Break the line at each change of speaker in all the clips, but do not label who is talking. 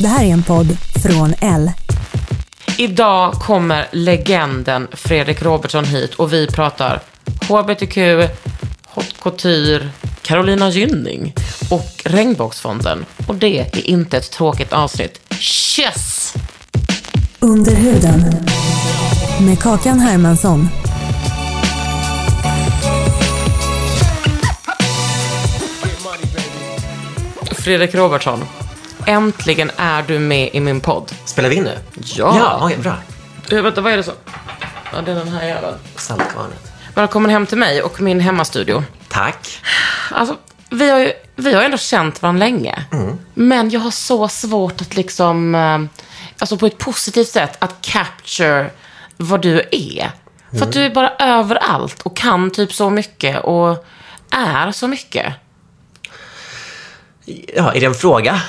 Det här är en podd från L.
Idag kommer legenden Fredrik Robertsson hit och vi pratar HBTQ, haute couture, Carolina Gynning och Regnbågsfonden. Och det är inte ett tråkigt avsnitt. Yes!
Under huden. Med Kakan Hermansson.
Fredrik Robertsson, äntligen är du med i min podd.
Spelar vi in nu?
Ja.
Ja, okej, bra.
Eh, vänta, vad är det så? Ja, det är den här jäveln.
Saltkvarnet.
Välkommen hem till mig och min hemmastudio.
Tack.
Alltså, vi har ju vi har ändå känt varandra länge. Men jag har så svårt att liksom, eh, alltså på ett positivt sätt, att capture vad du är. För att du är bara överallt och kan typ så mycket och är så mycket.
Ja, är det en fråga?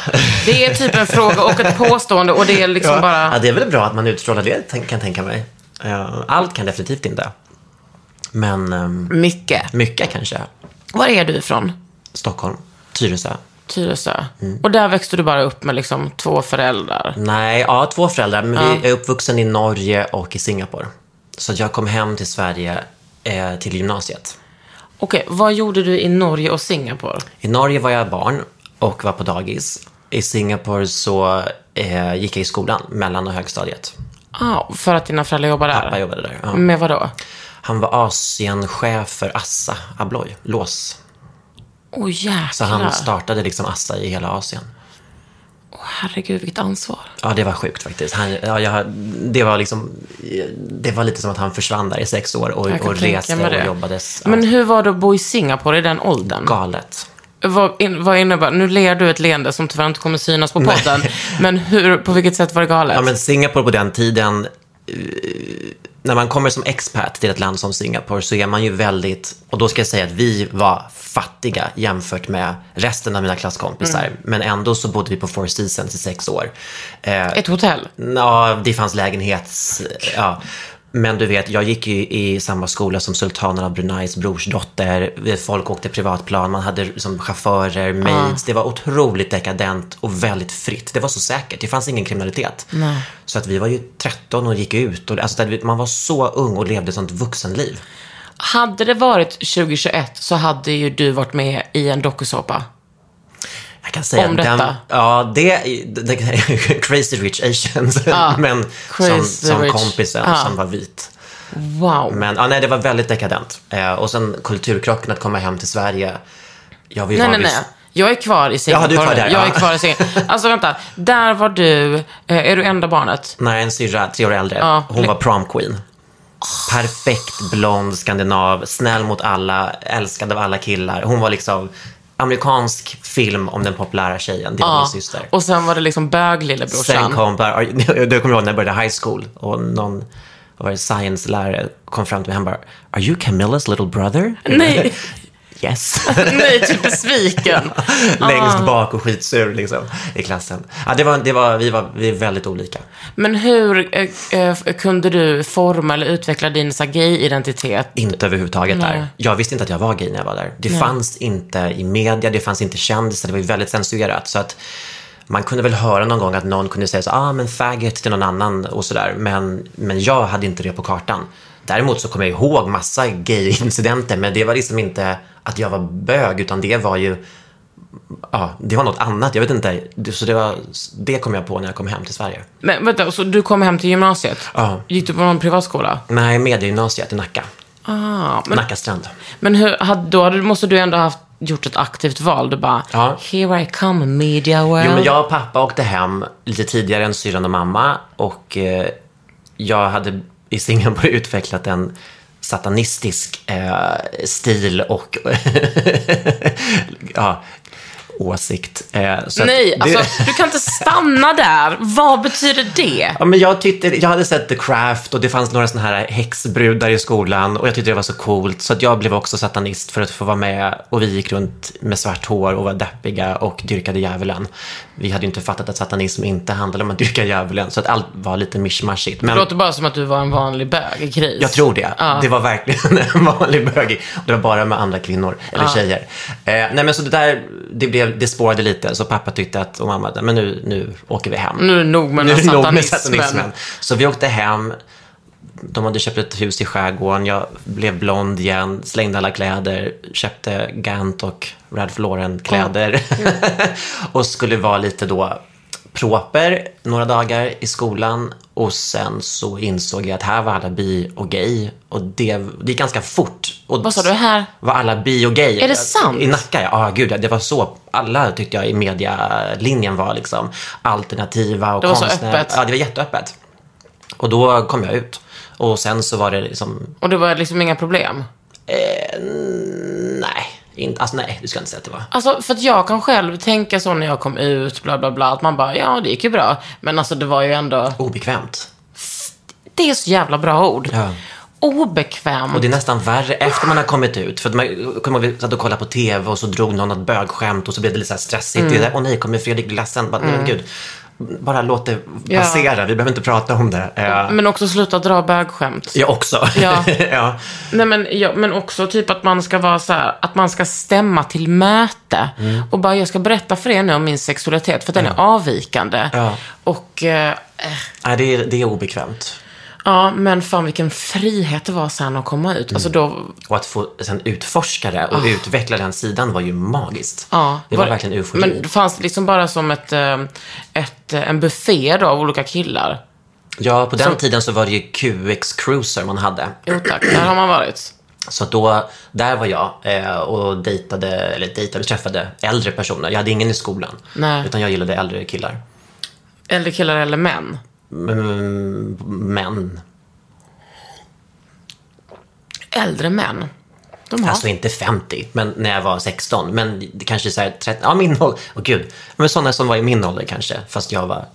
Det är typ en fråga och ett påstående och det är liksom
ja.
bara...
ja, det är väl bra att man utstrålar det, kan jag tänka mig. Ja, Allt kan definitivt inte. Men ehm,
Mycket.
mycket kanske.
Var är du ifrån?
Stockholm, Tyresö.
Tyresö. Och där växte du bara upp med liksom två föräldrar.
Nej, ja, två föräldrar. Men vi är uppvuxen i Norge och i Singapore. Så jag kom hem till Sverige eh, till gymnasiet.
Okej, vad gjorde du i Norge och Singapore?
I Norge var jag barn och var på dagis. I Singapore så eh, gick jag i skolan, mellan och högstadiet.
Ah, för att dina föräldrar jobbar där?
Pappa jobbade där. Ja.
Med vad då?
Han var Asienchef för Assa Abloy, lås.
Åh oh, jäklar.
Så han startade liksom Assa i hela Asien.
Åh, herregud, vilket ansvar.
Ja, det var sjukt faktiskt. Han, ja, jag, det, var liksom, det var lite som att han försvann där i sex år och, och reste och
det.
jobbades.
Men hur var det att bo i Singapore i den åldern?
galet.
Vad, in, vad innebär, nu ler du ett leende som tyvärr inte kommer synas på podden. Men hur, på vilket sätt var det galet?
Ja, men Singapore på den tiden, eh, när man kommer som expat till ett land som Singapore så är man ju väldigt, och då ska jag säga att vi var fattiga jämfört med resten av mina klasskompisar.
Mm.
Men ändå så bodde vi på Four Seasons i sex år. Eh,
Ett hotell?
Ja, det fanns lägenhets... Ja. Men du vet, jag gick ju i samma skola som sultanen av Brunais brorsdotter. Folk åkte privatplan, man hade som chaufförer, maids. Det var otroligt dekadent och väldigt fritt. Det var så säkert, det fanns ingen kriminalitet. Så att vi var ju 13 och gick ut. Och, alltså, man var så ung och levde ett sånt vuxenliv.
Hade det varit 2021 så hade ju du varit med i en dokusåpa.
Jag kan säga
Om
den,
detta.
Ja, det, det Crazy Rich Asians. men som, som
Rich.
kompisen
Ja.
som var vit.
Wow.
Men ja, nej, det var väldigt dekadent. Eh, och sen kulturkrocken att komma hem till Sverige. Jag ju
nej, nej, nej. Jag är kvar i Singapore.
Ja, du är kvar där,
Jag är
ja.
kvar i Singapore. Alltså vänta, där var du, eh, är du enda barnet?
Nej, en syrra, tre år äldre.
Ja.
Hon var prom queen. Perfekt blond skandinav, snäll mot alla, älskad av alla killar. Hon var liksom amerikansk film om den populära tjejen. Det var min syster.
Och sen var det liksom bög-lillebrorsan.
Sen kom du kommer ihåg när jag började high school och någon var science-lärare kom fram till mig. Han bara, Are you Camillas little brother?
Nej.
Yes.
Nej, typ besviken.
Längst
Ah.
bak och skitsur liksom, i klassen. Ja, det var, det var, vi, var, vi är väldigt olika.
Men hur eh, eh, kunde du forma eller utveckla din gay-identitet?
Inte överhuvudtaget
Nej.
där. Jag visste inte att jag var gay när jag var där. Det fanns inte i media, det fanns inte kändisar, det var ju väldigt censurerat. Så att man kunde väl höra någon gång att någon kunde säga så ah men faggot till någon annan och sådär. Men, men jag hade inte det på kartan. Däremot så kommer jag ihåg massa gay-incidenter, men det var liksom inte att jag var bög, utan det var ju ja, det var något annat. Jag vet inte. Så det, var, det kom jag på när jag kom hem till Sverige.
Men vänta, så du kom hem till gymnasiet?
Ja.
Gick du på någon privatskola?
Nej, mediegymnasiet i Nacka.
Ah, men,
Nacka strand.
men hur, då måste du ändå ha haft, gjort ett aktivt val. Du bara,
Ja.
here I come, media world.
Jo, men jag och pappa åkte hem lite tidigare än syrran och mamma. Och eh, jag hade i Singapore utvecklat en satanistisk eh, stil och ja, åsikt. Eh, så
Nej,
det-
alltså du kan inte stanna där. Vad betyder det?
Ja, men jag, tyckte, jag hade sett The Craft och det fanns några såna här häxbrudar i skolan och jag tyckte det var så coolt så att jag blev också satanist för att få vara med och vi gick runt med svart hår och var deppiga och dyrkade djävulen. Vi hade ju inte fattat att satanism inte handlade om att dyrka djävulen så att allt var lite mischmaschigt.
Det
Men
låter bara som att du var en vanlig bög i kris.
jag tror det.
Ja.
Det var verkligen en vanlig bögig. Och det var bara med andra kvinnor, eller tjejer. Eh, nej men så det där, det, blev, det spårade lite så pappa tyckte att, och mamma, men nu, nu åker vi hem.
Nu är det nog med den
det
här satanismen.
satanismen. Så vi åkte hem. De hade köpt ett hus i skärgården. Jag blev blond igen, slängde alla kläder, köpte Gant och Ralph Lauren-kläder. och skulle vara lite då proper några dagar i skolan. Och sen så insåg jag att här var alla bi och gay. Och det, det gick ganska fort. Och
Vad sa du här?
Var alla bi och gay.
Är det sant?
I Nacka, ja. Ah, gud. Det var så. Alla tyckte jag i medialinjen var liksom alternativa och
Det var så
konstnär-
öppet.
Ja, det var jätteöppet. Och då kom jag ut. Och sen så var det liksom,
Och det var liksom inga problem?
nej, inte, alltså nej, du ska inte säga att det var.
Alltså, för att jag kan själv tänka så när jag kom ut, bla bla bla, att man bara, ja det gick ju bra. Men alltså det var ju ändå,
Obekvämt.
det är så jävla bra ord.
Ja.
Obekvämt.
Och det är nästan värre efter man har kommit ut. För att man kommer ihåg, vi satt och kollade på TV och så drog någon något bögskämt och så blev det lite så stressigt. Det är där, Åh nej, kommer Fredrik ledsen? Bara, nej, men gud. Bara låt det
Ja.
passera, vi behöver inte prata om det. Eh,
Men också sluta dra bögskämt.
Jag också.
Ja.
ja.
Nej men, ja, men också typ att man ska vara så här, att man ska stämma till möte.
Mm.
Och bara, jag ska berätta för er nu om min sexualitet, för den är avvikande.
Ja.
Och, eh,
Nej, det är, det är obekvämt.
Ja, men fan vilken frihet det var sen att komma ut. Alltså då,
Och att få sen utforska det och utveckla den sidan var ju magiskt.
Ja.
det var, verkligen eufori.
Men det fanns liksom bara som ett, eh, ett, eh, en buffé då av olika killar.
Ja, på den
Som-
tiden så var det ju QX Cruiser man hade.
Jo tack, där har man varit.
Så då, där var jag eh, och dejtade, eller dejtade, träffade äldre personer. Jag hade ingen i skolan.
Nej.
Utan jag gillade äldre killar.
Äldre killar eller män.
Mm, män.
Äldre män. De har.
Alltså inte 50, men när jag var 16. Men kanske så här 30, ja min ålder. Åh gud. Men sådana som var i min ålder kanske. Fast jag var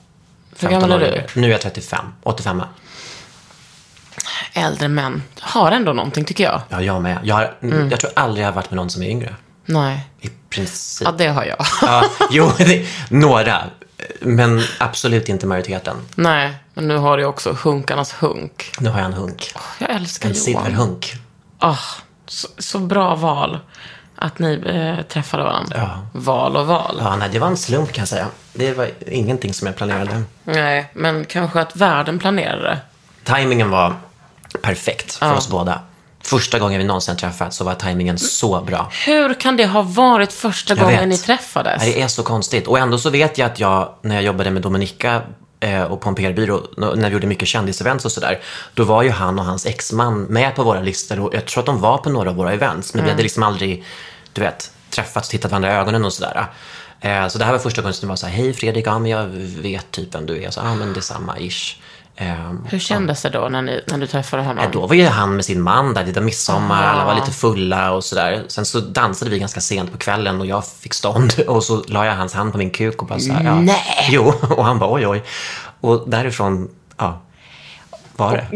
Hur
15
gammal är
år
du?
yngre. Nu är jag 35, 85.
Äldre män har ändå någonting tycker jag.
Ja, jag med. Jag, har,
Mm.
jag tror aldrig jag har varit med någon som är yngre.
Nej.
I princip.
Ja, det har jag.
Ja, jo, det, några. Men absolut inte majoriteten.
Nej, men nu har jag också hunkarnas hunk.
Nu har jag en hunk.
Jag älskar
En
Johan.
silverhunk.
Ah, så, så bra val. Att ni eh, träffade varandra.
Ja.
Val och val.
Ja, nej, det var en slump kan jag säga. Det var ingenting som jag planerade.
Nej, men kanske att världen planerade.
Timingen var perfekt för
Ja.
oss båda. Första gången vi någonsin träffats så var timingen så bra.
Hur kan det ha varit första
Jag
gången
vet.
ni träffades?
Det är så konstigt. Och ändå så vet jag att jag, när jag jobbade med Dominika eh, och på en PR-byrå, när vi gjorde mycket kändisevents och sådär, då var ju han och hans exman med på våra listor och jag tror att de var på några av våra events, men vi hade liksom aldrig, du vet, träffats och tittat varandra i ögonen och sådär. Eh, Så det här var första gången som det var så här, hej Fredrik, ja men jag vet typ vem du är. Så, ja men det är samma ish. Eh,
Hur kändes det då när, ni, när du träffade honom?
Ja, då var ju han med sin man där, var midsommar, alla var lite fulla och sådär. Sen så dansade vi ganska sent på kvällen och jag fick stånd och så la jag hans hand på min kuk och bara så här, ja.
Nej.
Jo, och han bara oj oj. Och därifrån, ja, var det.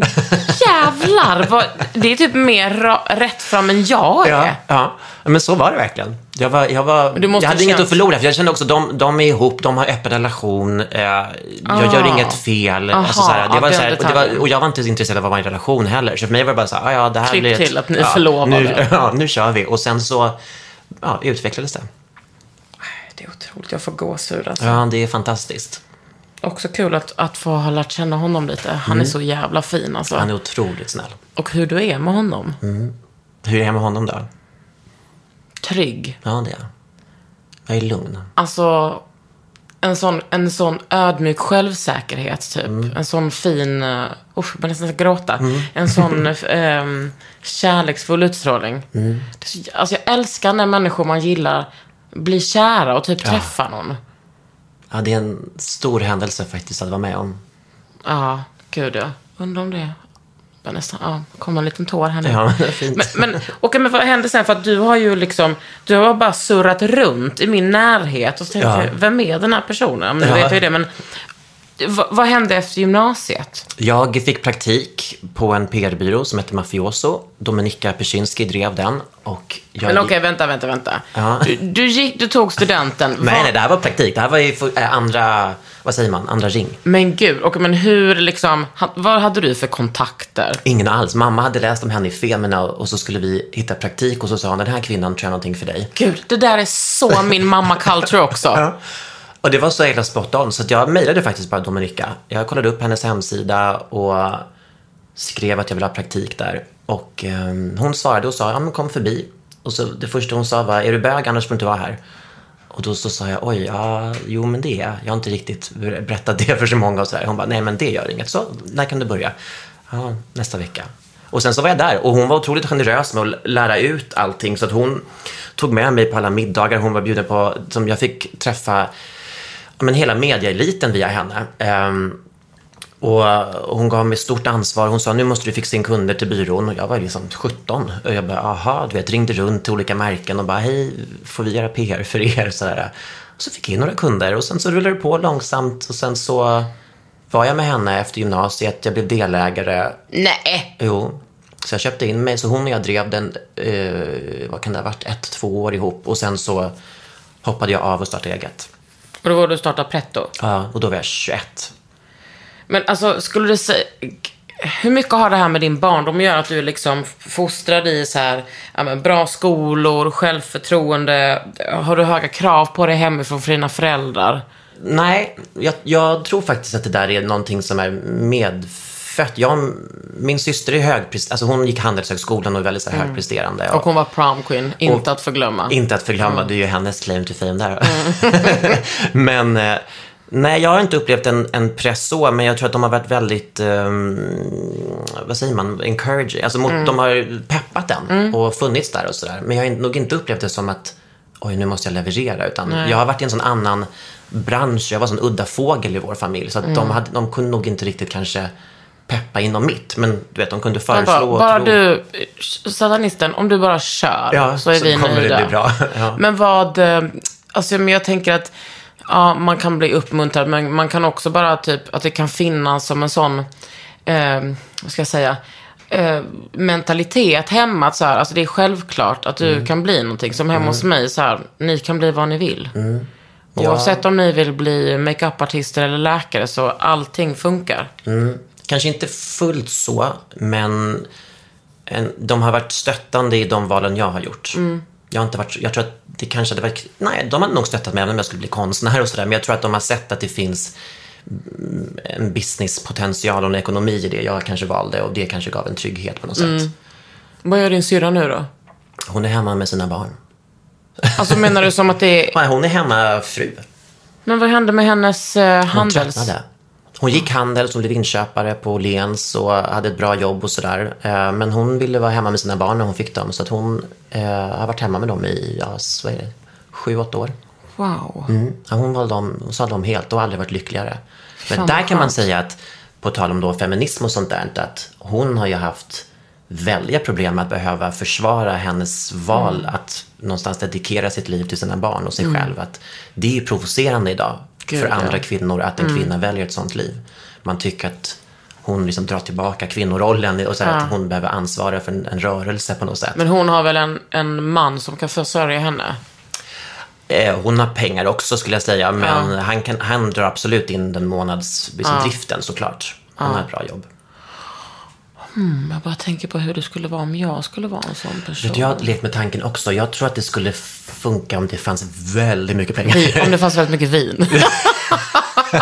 Jävlar! Vad, det är typ mer rätt fram än jag är.
Ja, ja, men så var det verkligen. Jag, var, jag, var, jag hade inget att förlora, för jag kände också de, de är ihop, de har öppen relation, eh, jag gör inget fel. alltså, så det
ja,
var, så och, det
detaljen.
var, och jag var inte intresserad av att vara i en relation heller, så för mig var det bara så här, "Ah, ja, det här
Klipp
blir ett,
till att ni är
ja,
förlovade.
Nu, ja, nu kör vi. Och sen så ja, utvecklades det.
Det är otroligt, jag får gåshud alltså.
Ja, det är fantastiskt.
Också kul att, att få ha lärt känna honom lite. Han är så jävla fin alltså.
Han är otroligt snäll.
Och hur du är med honom.
Hur är det med honom då?
Trygg.
Ja, det är Jag är lugn.
Alltså, en sån, en sån ödmjuk självsäkerhet, typ.
Mm.
En sån fin... Uh, usch, jag börjar nästan gråta. En sån um, kärleksfull utstrålning.
Mm.
Alltså, jag älskar när människor man gillar blir kära och typ träffar någon.
Ja, det är en stor händelse faktiskt att vara med om.
Ja, gud ja. Undrar om det... Jag nästan, ja, kom en liten tår här nu.
Ja.
Men, men, okej, men vad hände sen? För att du har ju liksom, du har bara surrat runt i min närhet. Och så tänkte
Ja.
jag, vem är den här personen? Men nu
Ja.
vet jag ju det, men vad, vad hände efter gymnasiet?
Jag fick praktik på en PR-byrå som hette Mafioso. Dominika Persinski drev den. Och jag
Men okej, vänta, vänta, vänta.
Ja.
Du, du, gick, du tog studenten.
Nej,
Vad-
nej, det här var praktik. Det här var ju eh, andra, vad säger man, andra ring.
Men gud, okej, men hur liksom, vad hade du för kontakter?
Ingen alls. Mamma hade läst om henne i Femina och så skulle vi hitta praktik och så sa hon, den här kvinnan tror jag någonting för dig.
Gud, det där är så min mamma-culture också.
Och det var så hela spot on, så att jag mejlade faktiskt bara Dominika. Jag kollade upp hennes hemsida och skrev att jag ville ha praktik där. Och eh, hon svarade och sa, ja men kom förbi. Och så det första hon sa var, är du bög annars får du inte vara här. Och då så sa jag, oj, ja, jo men det är jag. Jag har inte riktigt berättat det för så många och sådär. Hon bara, nej men det gör inget. Så, när kan du börja? Ja, nästa vecka. Och sen så var jag där och hon var otroligt generös med att lära ut allting. Så att hon tog med mig på alla middagar hon var bjuden på. Som jag fick träffa men hela mediaeliten via henne. Ehm, och hon gav mig stort ansvar. Hon sa, nu måste du fixa in kunder till byrån. Och jag var liksom 17. Och jag bara, aha, du vet, ringde runt till olika märken och bara, hej, får vi göra PR för er? Sådär. Och så fick jag in några kunder och sen så rullade det på långsamt. Och sen så var jag med henne efter gymnasiet. Jag blev delägare.
Nej.
Jo. Så jag köpte in mig. Så hon och jag drev den, eh, vad kan det ha varit, ett, två år ihop. Och sen så hoppade jag av och startade eget.
Och då var du starta Pretto.
Ja, och då var jag 21.
Men alltså, skulle du säga... Hur mycket har det här med din barndom att göra? Att du är liksom fostrad i så här, ja, men bra skolor, självförtroende. Har du höga krav på dig hemifrån för dina föräldrar?
Nej, jag, jag tror faktiskt att det där är någonting som är medfött. Jag, min syster är högpresterande, alltså hon gick Handelshögskolan och är väldigt så här högpresterande.
Och hon var prom queen, inte att förglömma.
Inte att förglömma, det är ju hennes claim to fame där. men eh, nej, jag har inte upplevt en, en press så, men jag tror att de har varit väldigt, ehm, vad säger man, encouraging. Alltså mot, de har peppat den och funnits där och sådär. Men jag har nog inte upplevt det som att, oj nu måste jag leverera, utan jag har varit i en sån annan bransch. Jag var en sån udda fågel i vår familj, så att de, hade, de kunde nog inte riktigt kanske peppa inom mitt, men du vet, de kunde föreslå
bara, bara du, satanisten, om du bara kör
Ja,
så är
så
vi
kommer det
nöjda.
bli bra. Ja.
Men vad, eh, alltså men jag tänker att ja, man kan bli uppmuntrad, men man kan också bara typ, att det kan finnas som en sån, eh, vad ska jag säga, eh, mentalitet hemma. Att så här, alltså det är självklart att
Mm.
du kan bli någonting. Som hemma hos mig, så här, ni kan bli vad ni vill.
Mm. Ja.
Oavsett om ni vill bli makeupartister eller läkare, så allting funkar.
Kanske inte fullt så, men en, de har varit stöttande i de valen jag har gjort. Jag, har inte varit, jag tror att det kanske hade varit... Nej, de hade nog stöttat mig även om jag skulle bli konstnär och sådär. Men jag tror att de har sett att det finns mm, en businesspotential och en ekonomi i det jag kanske valde och det kanske gav en trygghet på något sätt.
Vad gör din syrra nu då?
Hon är hemma med sina barn.
Alltså menar du som att det är...
Nej, Hon är hemmafru.
Men vad hände med hennes eh,
Hon
handels...
tröttnade. Hon gick handel, hon blev inköpare på Åhléns och hade ett bra jobb och sådär. Eh, Men hon ville vara hemma med sina barn när hon fick dem. Så att hon eh, har varit hemma med dem i, ja, vad är det, sju, åtta år.
Wow.
Mm. Hon valde dem, hon sa dem helt och aldrig varit lyckligare. Men
Fan,
där kan man säga att, på tal om då feminism och sånt där, att hon har ju haft väldiga problem med att behöva försvara hennes val
Mm.
att någonstans dedikera sitt liv till sina barn och sig själv. Att det är ju provocerande idag
Gud,
för
ja. Mm.
andra kvinnor att en kvinna väljer ett sånt liv. Man tycker att hon liksom drar tillbaka kvinnorollen och så
Ja.
att hon behöver ansvara för en, en rörelse på något sätt.
Men hon har väl en, en man som kan försörja henne?
Eh, Hon har pengar också skulle jag säga, men
Ja.
han, kan, han drar absolut in den månads liksom,
Ja.
såklart. Han har ett bra jobb.
Mm, Jag bara tänker på hur det skulle vara om jag skulle vara en sån person.
Jag har lekt med tanken också. Jag tror att det skulle funka om det fanns väldigt mycket pengar.
Om det fanns väldigt mycket vin.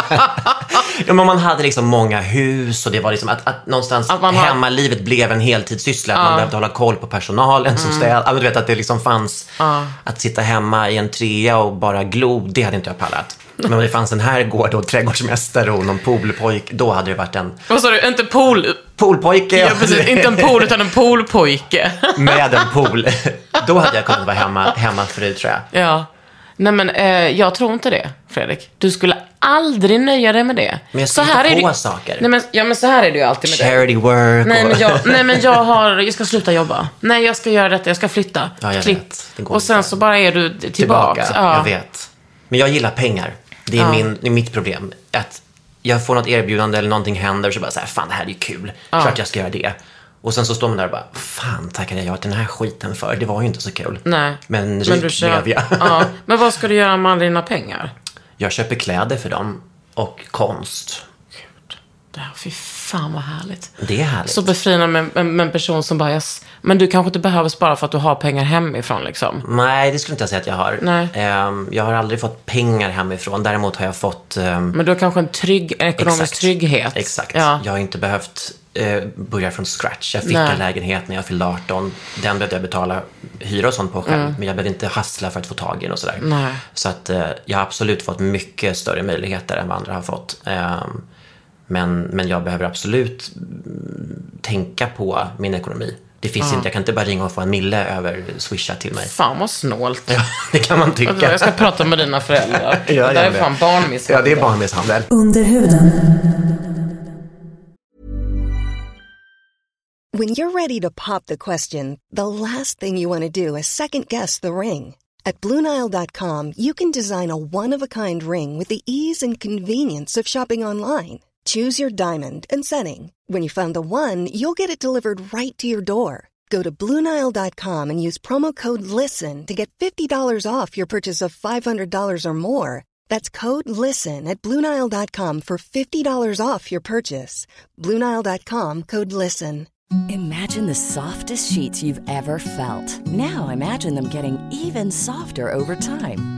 Ja, men man hade liksom många hus och det var liksom att, att någonstans
Att man har-
hemmalivet blev en heltidssyssla. Att man behövde hålla koll på personalen som städ. Ja, du vet att det liksom fanns att sitta hemma i en trea och bara glo, det hade inte jag pallat. Men om det fanns en herrgård och trädgårdsmästare och någon poolpojk, då hade det varit en
Vad sa du? Inte pool...
poolpojke.
Ja, precis. Inte en pool, utan en poolpojke.
med en pool. Då hade jag kunnat vara hemma, hemmafru tror jag.
Ja. Nej, men eh, jag tror inte det, Fredrik. Du skulle aldrig nöja dig med det.
Men jag
Så här är
på
det...
saker.
Nej, men, ja, men så här är det ju alltid med.
Charity work
Nej men, jag, nej, men jag har, jag ska sluta jobba. Nej, jag ska göra detta, jag ska flytta.
Ja, jag
Klipp.
Det
Och sen
inte.
så bara är du tillbaka.
tillbaka.
Ja.
Jag vet. Men jag gillar pengar. Det är, min, det är mitt problem. Att jag får något erbjudande eller någonting händer så bara så här, fan det här är ju kul. Klart jag ska göra det. Och sen så står man där och bara, fan tackade jag ja till den här skiten för? Det var ju inte så kul.
Nej.
Men rik
Men du
blev jag.
ja. Men vad ska du göra med alla dina pengar?
Jag köper kläder för dem och konst.
Det här, fy fan vad härligt.
Det är härligt.
Så befriande med, med, med en person som bara, yes. men du kanske inte behöver spara för att du har pengar hemifrån liksom.
Nej, det skulle inte jag säga att jag har.
Nej.
Ehm, jag har aldrig fått pengar hemifrån. Däremot har jag fått ehm,
Men du har kanske en trygg, en ekonomisk
Exakt.
trygghet.
Exakt.
Ja.
Jag har inte behövt eh, börja från scratch. Jag fick
Nej.
en lägenhet när jag fyllde 18. Den behövde jag betala hyra och sånt på själv. Men jag behövde inte hassla för att få tag i den och sådär.
Mm. Nej.
Så att eh, jag har absolut fått mycket större möjligheter än vad andra har fått. Ehm, men, men jag behöver absolut mm, tänka på min ekonomi. Det finns inte, jag kan inte bara ringa och få en mille över swisha till mig.
Fan vad snålt.
Ja, det kan man tycka.
Jag ska prata med dina föräldrar.
Ja,
det där är fan barnmisshandel.
Ja, det är barnmisshandel.
Under huden.
When you're ready to pop the question, the last thing you want to do is second guess the ring. At Bluenile.com, you can design a one of a kind ring with the ease and convenience of shopping online. Choose your diamond and setting. When you find the one, you'll get it delivered right to your door. Go to Bluenile.com and use promo code LISTEN to get $50 off your purchase of $500 or more. That's code LISTEN at Bluenile.com for $50 off your purchase. Bluenile.com code LISTEN.
Imagine the softest sheets you've ever felt. Now imagine them getting even softer over time.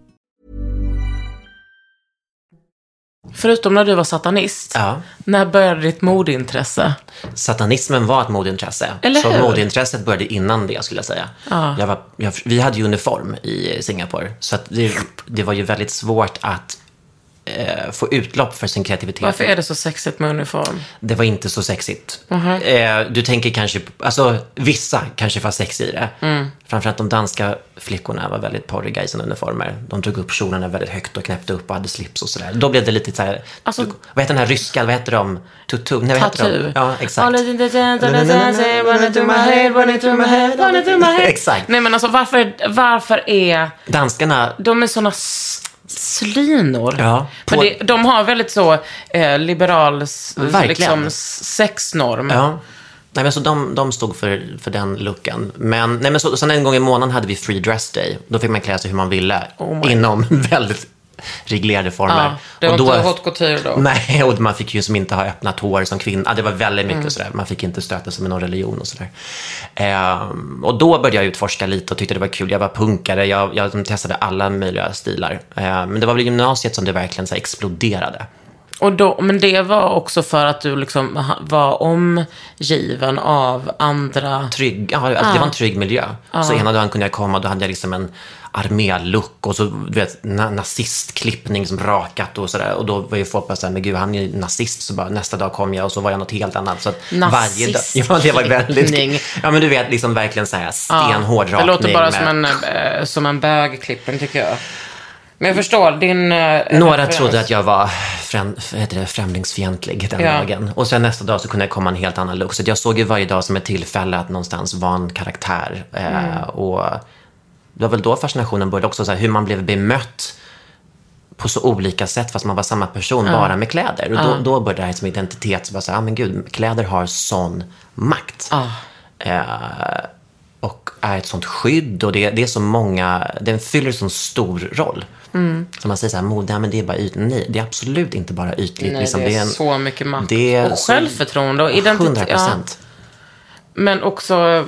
Förutom när du var satanist.
Ja.
När började ditt modeintresse?
Satanismen var ett modeintresse.
Eller
så
hur?
modeintresset började innan det, skulle jag säga. Jag var, jag, vi hade ju uniform i Singapore, så det, det var ju väldigt svårt att eh, få utlopp för sin kreativitet.
Varför är det så sexigt med uniform?
Det var inte så sexigt. Eh, du tänker kanske, alltså vissa kanske var sex i det.
Mm.
Framförallt de danska flickorna var väldigt porriga i sina uniformer. De drog upp kjolarna väldigt högt och knäppte upp och hade slips och sådär. Då blev det lite så här,
Alltså-
vad heter den här ryska, vad heter de? Tutu? Nej, vad heter de? Ja, exakt.
Exakt.
Exakt.
Nej men alltså varför, varför är...
Danskarna,
De är såna s- slynor.
Ja,
Men
på-
det, de har väldigt så eh, liberal liksom, sexnorm.
ja. Nej, men så de, de stod för, för den looken. Men, nej, men så, sen en gång i månaden hade vi free dress day. Då fick man klä sig hur man ville.
Oh
inom väldigt reglerade former.
Ja, det var
Och då-
inte haute couture då.
Nej, och man fick ju som inte ha öppnat hår som kvinna. Ja, Det var väldigt mycket sådär. Man fick inte stöta sig med någon religion och sådär. Ehm, och då började jag utforska lite och tyckte det var kul. Jag var punkare, jag, jag testade alla möjliga stilar. Ehm, men det var väl gymnasiet som det verkligen så exploderade.
Och då, men det var också för att du liksom var omgiven av andra...
Trygg, ja, alltså det var en trygg miljö. Så ena dagen kunde jag komma och då hade jag liksom en armélook och så du vet, na nazistklippning som rakat och sådär. Och då var ju folk bara såhär, men gud han är ju nazist. Så bara, nästa dag kom jag och så var jag något helt annat. Så att varje dag, ja, det var väldigt,
Nazistklippning.
ja men du vet liksom verkligen såhär stenhård
Det
rakning.
låter bara
med-
som en, eh, som en bögklippning tycker jag. Men jag förstår din... eh,
Några
referens.
trodde att jag var främ, heter det, främlingsfientlig den
Ja.
dagen. Och sen nästa dag så kunde jag komma en helt annan look. Så jag såg ju varje dag som ett tillfälle att någonstans vara en karaktär. Eh,
Mm.
och det var väl då fascinationen började också, så här, hur man blev bemött på så olika sätt fast man var samma person bara med kläder. Och då, då började det här som identitet, så bara så, ah, men gud, kläder har sån makt. Eh, och är ett sånt skydd och det, det är så många, den fyller så stor roll.
Mm.
Som man säger så här, mode, ja, men det är bara ytligt. Nej, det är absolut inte bara ytligt.
Nej,
liksom,
det är
en-
så mycket makt.
det är
och
så-
självförtroende och identitet.
100
Ja.
procent.
Men också,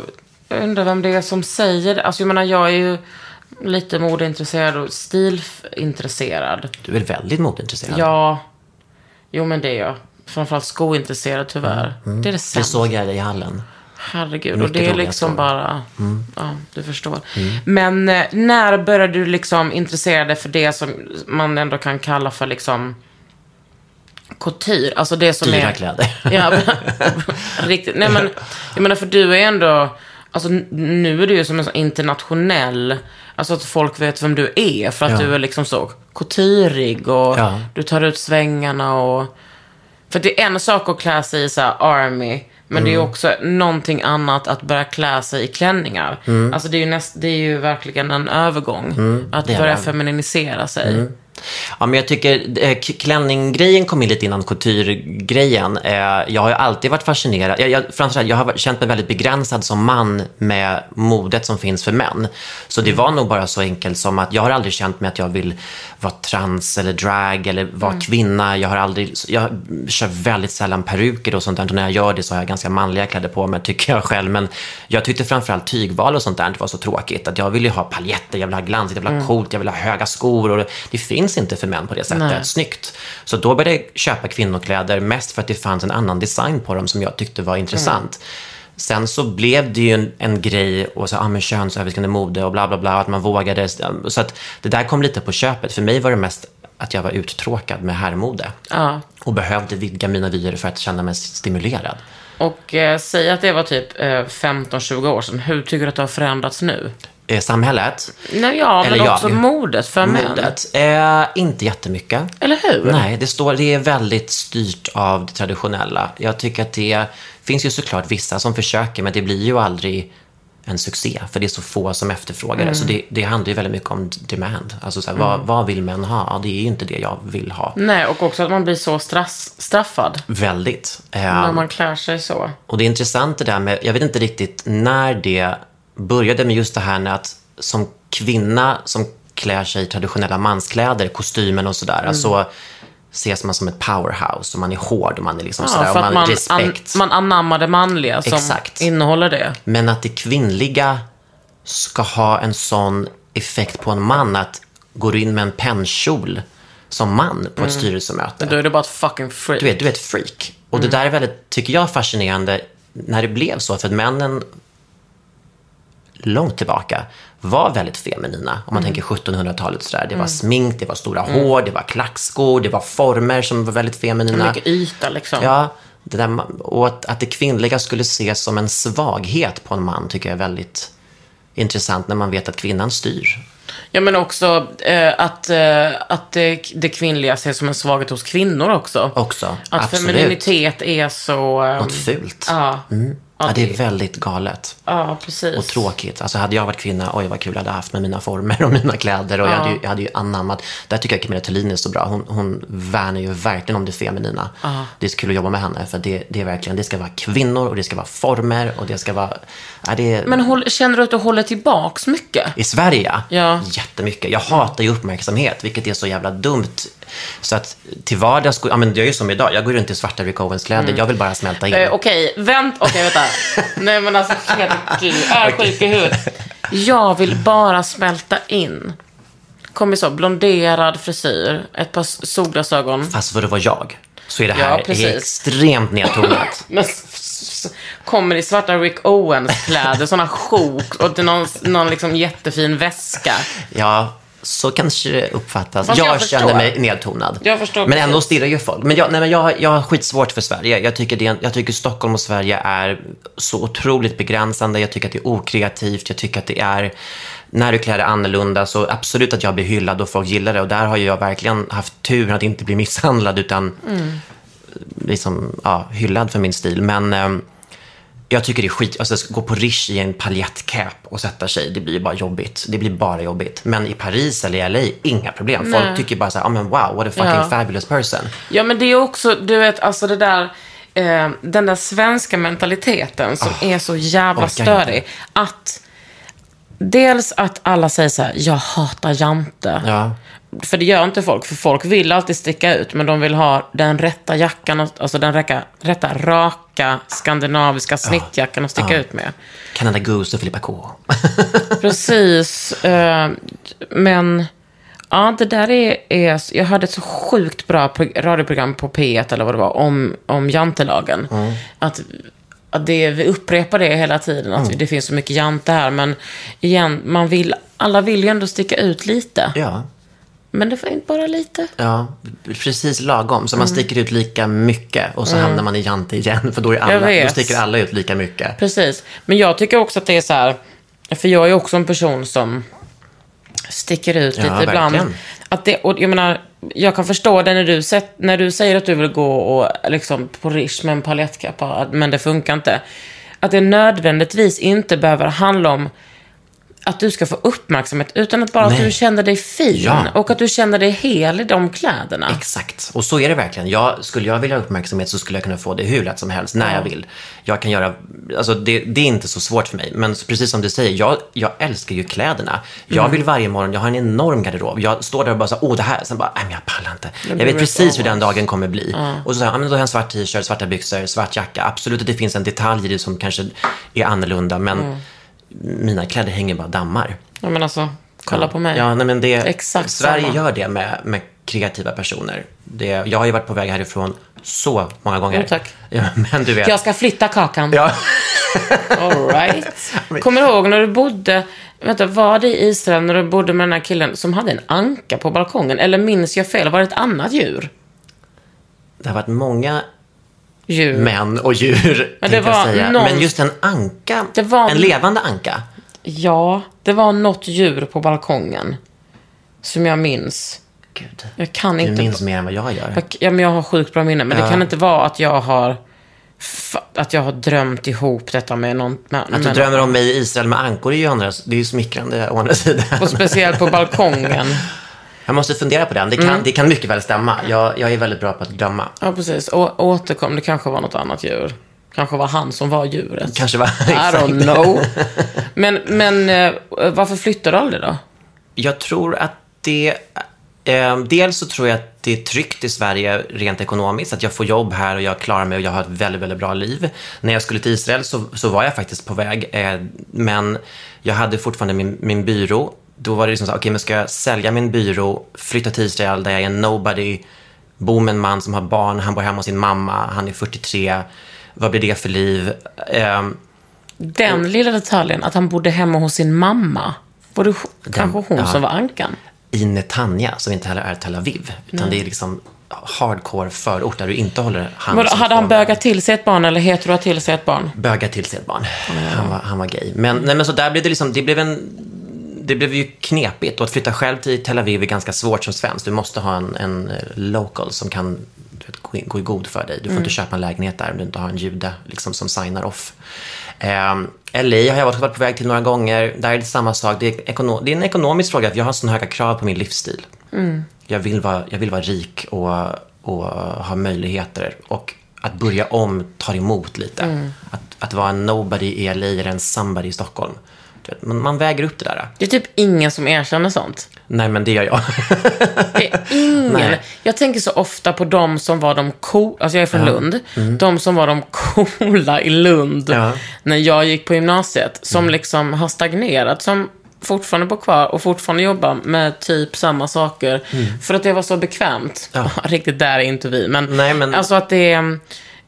jag undrar vem det är som säger det. Alltså jag menar, jag är ju lite modeintresserad och stilintresserad.
Du är väldigt modeintresserad.
Ja, jo men det är jag. Framförallt skointresserad tyvärr. Det är det
Det
sämsta.
såg jag dig i hallen.
Herregud, och det är liksom bara... Ja, du förstår. Men eh, när började du liksom intressera dig för det som man ändå kan kalla för liksom couture? Alltså det som
Dyra
är...
kläder.
Ja, riktigt. Nej men, jag menar för du är ändå... Alltså nu är du ju som en sån internationell... Alltså att folk vet vem du är för att
Ja.
du är liksom så couturig och
Ja.
du tar ut svängarna och... För det är en sak att klä sig i så army, men det är
Mm.
också någonting annat att börja klä sig i klänningar. Alltså det är ju, näst, det är ju verkligen en övergång. att
Mm. är
börja feminisera sig.
Ja, men jag tycker eh, klänninggrejen kom in lite innan couture-grejen. Eh, jag har alltid varit fascinerad. Jag, jag, framförallt, jag har känt mig väldigt begränsad som man med modet som finns för män. Så det var nog bara så enkelt som att jag har aldrig känt mig att jag vill vara trans eller drag eller vara kvinna. Jag har aldrig, jag kör väldigt sällan peruker och sånt där. Och när jag gör det så har jag ganska manliga kläder på mig, tycker jag själv. Men jag tyckte framförallt tygval och sånt där var så tråkigt. Att jag ville ju ha paljetter, jag vill ha glans, jag vill ha coolt, jag vill ha höga skor. Och det finns inte för män på det sättet.
Nej.
Snyggt. Så då började jag köpa kvinnokläder mest för att det fanns en annan design på dem som jag tyckte var intressant. Sen så blev det ju en, en grej och så, ah, men könsöverskridande mode och bla bla bla, att man vågade. Så att det där kom lite på köpet. För mig var det mest att jag var uttråkad med herrmode.
Ja.
Och behövde vidga mina vyer för att känna mig stimulerad.
Och eh, säg att det var typ eh, 15-20 år sedan. Hur tycker du att det har förändrats nu?
Eh, samhället,
Nej, ja, men
Eller jag.
också modet för män.
modet, eh, inte jättemycket.
Eller hur?
Nej, det, står, det är väldigt styrt av det traditionella. Jag tycker att det finns ju såklart vissa som försöker, men det blir ju aldrig en succé, för det är så få som efterfrågar det. Så det, det handlar ju väldigt mycket om demand. Alltså så här, vad, vad vill män ha? Ja, det är ju inte det jag vill ha.
Nej, och också att man blir så strass, straffad
Väldigt.
När man klär sig så.
Och det är intressant det där med, jag vet inte riktigt när det började med just det här med att som kvinna som klär sig i traditionella manskläder, kostymen och sådär,
Mm.
så ses man som ett powerhouse och man är hård och man är liksom
Ja,
sådär, och
för
man har
man, an,
respekt.
man anammar det manliga som
Exakt.
innehåller det.
Men att det kvinnliga ska ha en sån effekt på en man att går in med en pennkjol som man på ett styrelsemöte.
Då är det bara ett fucking freak.
Du är, du är ett freak. Och det där är väldigt, tycker jag, fascinerande när det blev så. För att männen långt tillbaka var väldigt feminina. Om man tänker 1700-talet sådär. Det var smink, det var stora hår, det var klackskor, det var former som var väldigt feminina.
Mycket yta liksom.
Ja, det där, och att, att det kvinnliga skulle ses som en svaghet på en man tycker jag är väldigt intressant när man vet att kvinnan styr.
Ja, men också eh, att, eh, att det, det kvinnliga ses som en svaghet hos kvinnor också.
Också,
Att
absolut.
femininitet är så... eh,
Något fult.
Ja,
Ja, det är väldigt galet.
ja, precis.
Och tråkigt. Alltså hade jag varit kvinna, oj vad kul jag hade haft med mina former och mina kläder. Och jag, hade ju, jag hade ju anammat. Där tycker jag Camilla Thulin är så bra. Hon, hon värnar ju verkligen om det feminina. Det är så kul att jobba med henne. För det, det är verkligen, det ska vara kvinnor och det ska vara former och det ska vara... Ja, det är,
Men håll, känner du att du håller tillbaks mycket?
I Sverige?
Ja.
Jättemycket. Jag hatar ju uppmärksamhet, vilket är så jävla dumt. Så att till vardags, ja men det är ju som idag, jag går runt i svarta Rick Owens-kläder. Jag vill bara smälta in.
Eh, Okej, vänt. Okej, vänta. Nej, men alltså, Fredrik, du är sjuk i huvudet. Jag vill bara smälta in. Kommer så, blonderad frisyr, ett par solglasögon.
Fast för att vara jag, så är det
Ja,
här
precis.
extremt nedtonat.
Men kommer i svarta Rick Owens-kläder, sådana sjok och någon, någon liksom jättefin väska.
Ja, så kanske det uppfattas.
Fast
jag
jag
känner mig nedtonad.
Jag förstår
Men ändå stirrar ju folk. Men jag, nej, men jag, jag har skitsvårt för Sverige. Jag tycker, det, jag tycker Stockholm och Sverige är så otroligt begränsande. Jag tycker att det är okreativt. Jag tycker att det är... När du klär dig annorlunda så absolut att jag blir hyllad och folk gillar det. Och där har jag verkligen haft tur att inte bli misshandlad utan
Mm.
liksom, ja, hyllad för min stil. Men... Jag tycker det är skit, alltså gå på Rish i en paljettcap och sätta sig, det blir bara jobbigt. Det blir bara jobbigt. Men i Paris eller i LA, inga problem. Folk tycker bara så här, oh, men wow, what a fucking
Ja.
fabulous person.
Ja, men det är också, du vet, alltså det där, eh, den där svenska mentaliteten som är så jävla
Ah,
störig. Att, dels att alla säger så här, jag hatar jante.
Ja.
För det gör inte folk, för folk vill alltid sticka ut, men de vill ha den rätta jackan, alltså den räcka, rätta raka skandinaviska snittjackan att sticka ut med.
Canada Goose och Filippa K.
Precis. eh, men ja, det där är, är... Jag hörde ett så sjukt bra pro- radioprogram på P1 eller vad det var om, om jantelagen. Att, att det, vi upprepar det hela tiden, att det finns så mycket jante här. Men igen, man vill, alla vill ju ändå sticka ut lite.
Ja.
Men det får inte bara lite.
Ja, precis lagom. Så man
Mm.
sticker ut lika mycket och så hamnar man i jante igen. För då, är alla, då sticker alla ut lika mycket.
Precis. Men jag tycker också att det är så här, för jag är också en person som sticker ut
Ja,
lite ibland.
verkligen.
Att det, och jag menar, jag kan förstå det när du, när du säger att du vill gå och, liksom, på Rish med en palettkappa, men det funkar inte. Att det nödvändigtvis inte behöver handla om att du ska få uppmärksamhet, utan att bara att
Nej.
du känner dig fin.
Ja.
Och att du känner dig hel i de kläderna.
Exakt. Och så är det verkligen. Jag, skulle jag vilja ha uppmärksamhet så skulle jag kunna få det hur lätt som helst, när jag vill. Jag kan göra, alltså det, det är inte så svårt för mig. Men precis som du säger, jag, jag älskar ju kläderna. Jag
Mm.
vill varje morgon, jag har en enorm garderob. Jag står där och bara så, åh det här, sen bara, nej men jag pallar inte. Jag vet precis hur den dagen kommer bli. Och så säger jag, ja, men då har jag en svart t-shirt, svarta byxor, svart jacka. Absolut att det finns en detalj i det som kanske är annorlunda, men
Mm.
Mina kläder hänger bara dammar.
Ja, men alltså, kolla på mig.
Ja, nej, men det,
Exakt
Sverige
samma.
gör det med, med kreativa personer. Det, jag har ju varit på väg härifrån så många gånger.
Jo, tack.
Ja, men du vet.
Jag ska flytta kakan.
Ja.
All right. Kommer du ihåg när du bodde, vänta, var det i Israel när du bodde med den här killen som hade en anka på balkongen? Eller minns jag fel? Var det ett annat djur?
Det har varit många
Djur.
män och djur,
Men det
jag
var
säga.
någon-
Men just en anka,
Det var-
en levande anka.
Ja, det var något djur på balkongen. Som jag minns.
Gud,
Jag kan
du
inte...
minns mer än vad jag gör.
Jag, ja, men jag har sjukt bra minne. Men det
Ja.
kan inte vara att jag har... Att jag har drömt ihop detta med någon... Med,
Att du
med
drömmer om mig i Israel med ankor är ju, andra, det är ju smickrande å andra sidan.
Och speciellt på balkongen.
Jag måste fundera på den. Det kan,
Mm.
det kan mycket väl stämma. Jag, jag är väldigt bra på att glömma.
Ja, precis. Och återkom. Det kanske var något annat djur. Kanske var han som var djuret.
Kanske var...
I don't know. Men, men eh, varför flyttar du aldrig då?
Jag tror att det... Eh, dels så tror jag att det är tryggt i Sverige rent ekonomiskt. Att jag får jobb här och jag klarar mig och jag har ett väldigt, väldigt bra liv. När jag skulle till Israel så, så var jag faktiskt på väg. Eh, men jag hade fortfarande min, min byrå. Då var det liksom så okej, men ska jag sälja min byrå, flytta till Israel där jag är en nobody, bo med en man som har barn, han bor hemma hos sin mamma, han är 43. Vad blir det för liv? Eh,
Den lilla detaljen, att han bodde hemma hos sin mamma. Var det kanske hon
ja.
som var ankan?
i Netanya, som inte heller är Tel Aviv. Utan det är liksom hardcore förort där du inte håller hand som
hade han bögat till sig ett barn eller hetero till sig ett barn?
Bögat till sig ett barn. Han, var, han var gay. Men, nej, men så där blev det liksom, det blev en... Det blev ju knepigt och att flytta själv till Tel Aviv är ganska svårt som svensk. Du måste ha en, en eh, local som kan vet, gå, i- god för dig. Du får inte köpa en lägenhet där om du inte har en jude liksom, som signar off. Um, LA har jag varit, på väg till några gånger. Där är det samma sak. Det är, ekono, det är en ekonomisk fråga. för Jag har så höga krav på min livsstil. Jag, vill vara, jag vill vara rik och, och ha möjligheter. Och att börja om tar emot lite. Att, att vara en nobody i LA eller en somebody i Stockholm. Vet, Man, väger upp det där.
Det är typ ingen som erkänner sånt.
Nej, men det gör jag.
Det är ingen.
Nej.
Jag tänker så ofta på de som var de coola, alltså jag är från Lund, de som var de coola i Lund
Ja.
när jag gick på gymnasiet, som liksom har stagnerat, som fortfarande bor kvar och fortfarande jobbar med typ samma saker. För att det var så bekvämt.
Ja.
Riktigt där är inte vi, men,
Nej, men-
alltså att det är...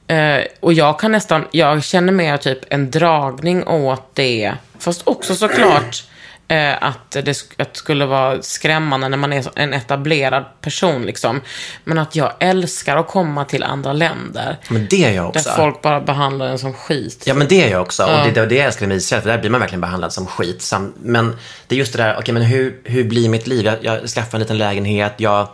Eh, och jag kan nästan, jag känner mer typ en dragning åt det. Fast också såklart eh, att det att det skulle vara skrämmande när man är en etablerad person liksom. Men att jag älskar att komma till andra länder.
Men det är jag
Där
också.
folk bara behandlar en som skit.
Ja, men det är jag också. Och det, är det jag älskar med Israel, för där blir man verkligen behandlad som skit. Men det är just det där, okej, men hur, hur blir mitt liv? Jag, jag skaffar en liten lägenhet, jag,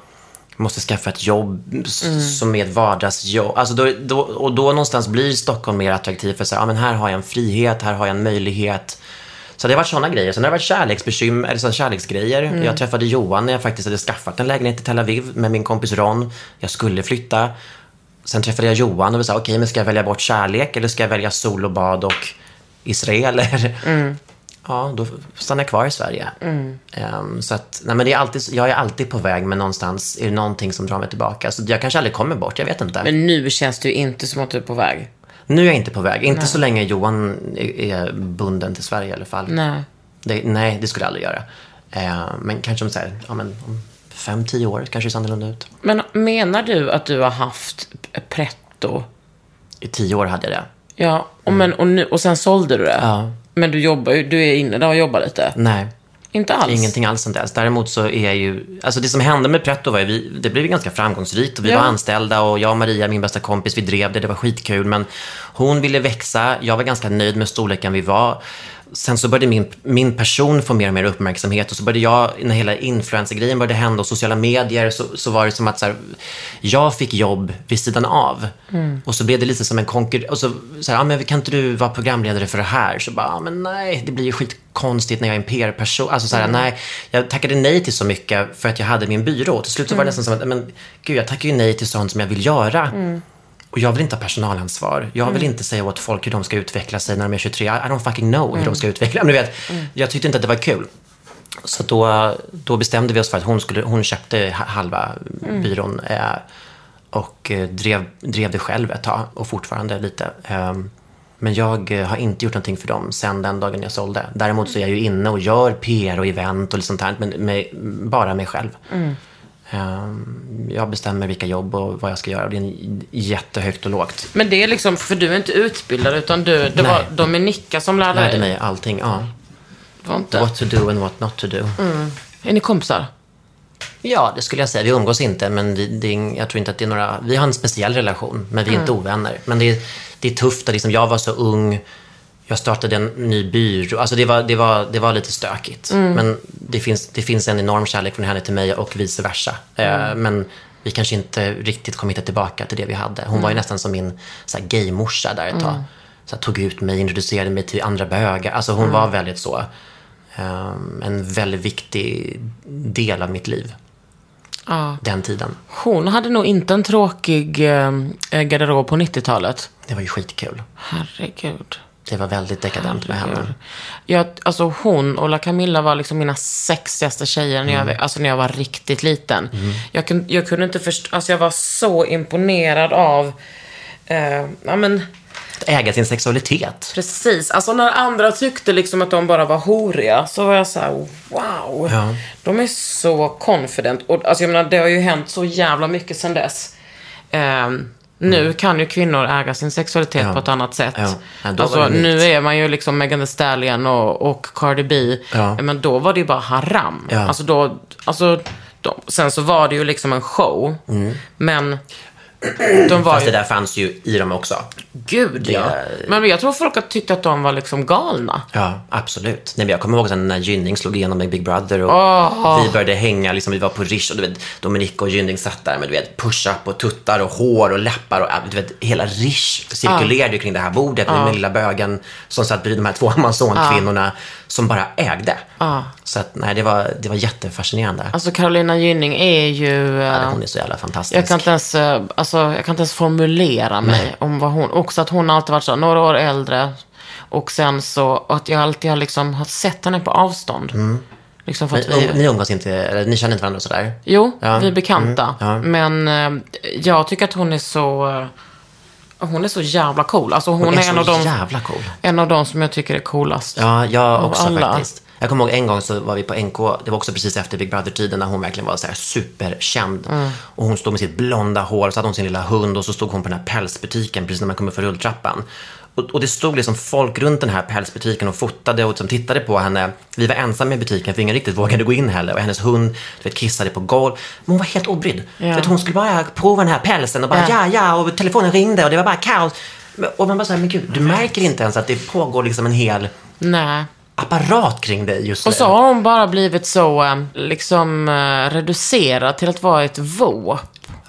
måste skaffa ett jobb s- som är ett vardagsjobb. Alltså då, då, och då någonstans blir Stockholm mer attraktivt för så här, ja, men här har jag en frihet, här har jag en möjlighet. Så det har varit sådana grejer. Sen har det varit kärleksbekymmer, eller kärleksgrejer. Jag träffade Johan när jag faktiskt hade skaffat en lägenhet i Tel Aviv med min kompis Ron. Jag skulle flytta. Sen träffade jag Johan och vi sa, okej, men ska jag välja bort kärlek eller ska jag välja sol och bad och Israel? Eller? Ja, då stannar jag kvar i Sverige. Ehm, så att, nej men det är alltid, jag är alltid på väg, men någonstans är det någonting som drar mig tillbaka. Så jag kanske aldrig kommer bort, jag vet inte.
Men nu känns det ju inte som att du är på väg.
Nu är jag inte på väg. Inte så länge Johan är, bunden till Sverige i alla fall.
Nej.
Det, nej, det skulle jag aldrig göra. Ehm, men kanske om, så här, ja, men, om fem, tio år kanske det ser annorlunda ut.
Men menar du att du har haft pretto?
I tio år hade jag det.
Ja, och, men, och, nu, och sen sålde du det?
Ja.
Men du jobbar ju, du är inne där och jobbar lite?
Nej.
Inte alls?
Ingenting alls sen dess. Däremot så är jag ju, alltså det som hände med Pretto var ju, vi, det blev ganska framgångsrikt och vi
Ja.
var anställda och jag och Maria, min bästa kompis, vi drev det, det var skitkul. Men hon ville växa, jag var ganska nöjd med storleken vi var. Sen så började min, min person få mer och mer uppmärksamhet och så började jag, när hela influencer-grejen började hända och sociala medier, så, så var det som att så här, jag fick jobb vid sidan av. Och så blev det lite som en konkurrens. Och så, så här, ah, men kan inte du vara programledare för det här? Så bara, ah, men nej, det blir ju skitkonstigt när jag är en PR-person. Alltså så här, nej, jag tackade nej till så mycket för att jag hade min byrå. Till slut så var det nästan som att, men gud, jag tackar ju nej till sånt som jag vill göra. Och jag vill inte ha personalansvar. Jag vill inte säga åt folk hur de ska utveckla sig när de är 23. I don't fucking know hur de ska utveckla Men du vet, Jag tyckte inte att det var kul. Så då, då bestämde vi oss för att hon, skulle, hon köpte ha- halva byrån eh, och eh, drev, drev det själv ett tag och fortfarande lite. Ehm, men jag eh, har inte gjort någonting för dem sen den dagen jag sålde. Däremot så är jag ju inne och gör PR och event och sånt här, men med, bara mig själv. Ehm, jag bestämmer vilka jobb och vad jag ska göra. Det är jättehögt och lågt.
Men det är liksom, för du är inte utbildad utan du, det
Nej.
var Dominika som lärde
Lärde
dig?
mig allting. Ja.
Var inte?
What to do and what not to do.
Är ni kompisar?
Ja, det skulle jag säga. Vi umgås inte, men det, det, jag tror inte att det är några... Vi har en speciell relation, men vi är inte ovänner. Men det, är- det är tufft. Att liksom, jag var så ung. Jag startade en ny byrå. Alltså det, var, det, var, det var lite stökigt. Men det finns, det finns en enorm kärlek från henne till mig och vice versa. Eh, men vi kanske inte riktigt kom hitta tillbaka till det vi hade. Hon var ju nästan som min så här, gaymorsa där ett tag. Så här, tog ut mig, introducerade mig till andra bögar. Alltså hon var väldigt så. ehm, en väldigt viktig del av mitt liv
Ja.
den tiden.
Hon hade nog inte en tråkig eh, garderob på 90-talet.
Det var ju skitkul.
Herregud.
Det var väldigt dekadent med henne.
Jag, alltså hon och La Camilla var liksom mina sexigaste tjejer när, jag, alltså när jag var riktigt liten. Jag, kun, jag kunde inte förstå, alltså jag var så imponerad av, eh, ja men
Att äga sin sexualitet.
precis, alltså när andra tyckte liksom att de bara var horiga så var jag så här: wow.
Ja.
De är så confident. Och alltså jag menar, det har ju hänt så jävla mycket sedan dess. Ehm, nu kan ju kvinnor äga sin sexualitet
Ja.
på ett annat sätt.
Ja. Ja, då
alltså, nu är man ju liksom Megan Thee Stallion och, och Cardi B. Men då var det ju bara haram. Alltså då, alltså, de, sen så var det ju liksom en show. Men de var
Fast
ju...
det där fanns ju i dem också.
Gud ja.
Det-
Men jag tror folk har tyckt att de var liksom galna.
Ja, absolut. Nej, men jag kommer ihåg sen när Gynning slog igenom med Big Brother och
Åh.
vi började hänga, liksom, vi var på Rish och du vet, Dominika och Gynning satt där med du vet, push-up och tuttar och hår och läppar och du vet, hela Rish cirkulerade ju kring det här bordet med den lilla bögen som satt bredvid de här två Amazonkvinnorna som bara ägde. Så att, nej, det var, det var jättefascinerande.
Alltså Carolina Gynning är ju...
Ja,
eh,
hon är så jävla fantastisk.
Jag kan inte ens, eh, alltså, jag kan inte ens formulera mig om vad hon... Också att hon alltid varit så, några år äldre. Och sen så att jag alltid har liksom har sett henne på avstånd. Liksom för att
Mm. Ni,
vi,
ni umgås inte, eller ni känner inte varandra sådär?
jo,
Ja.
vi är bekanta.
Mm, ja.
Men eh, jag tycker att hon är så... hon är så jävla cool. Alltså hon,
Hon
är,
är
en, av de,
cool.
en av de som jag tycker är coolast.
Ja, jag
Av
också
alla.
faktiskt. Jag kommer ihåg en gång så var vi på NK, det var också precis efter Big Brother-tiden när hon verkligen var så här superkänd.
Mm.
Och hon stod med sitt blonda hår, så hade hon sin lilla hund och så stod hon på den här pälsbutiken precis när man kommer för rulltrappan. Och, och det stod liksom folk runt den här pälsbutiken och fotade och som tittade på henne. Vi var ensamma i butiken för ingen riktigt vågade gå in heller. Och hennes hund du vet, kissade på golv. Men hon var helt obrydd.
Ja.
Vet, hon skulle bara prova den här pälsen och bara ja,
Ja.
ja, och telefonen ringde och det var bara kaos. Och man bara så här, men gud, du märker inte ens att det pågår liksom en hel
Nej.
Apparat kring dig just
Och
nu.
så har hon bara blivit så eh, liksom eh, reducerad till att vara ett våp.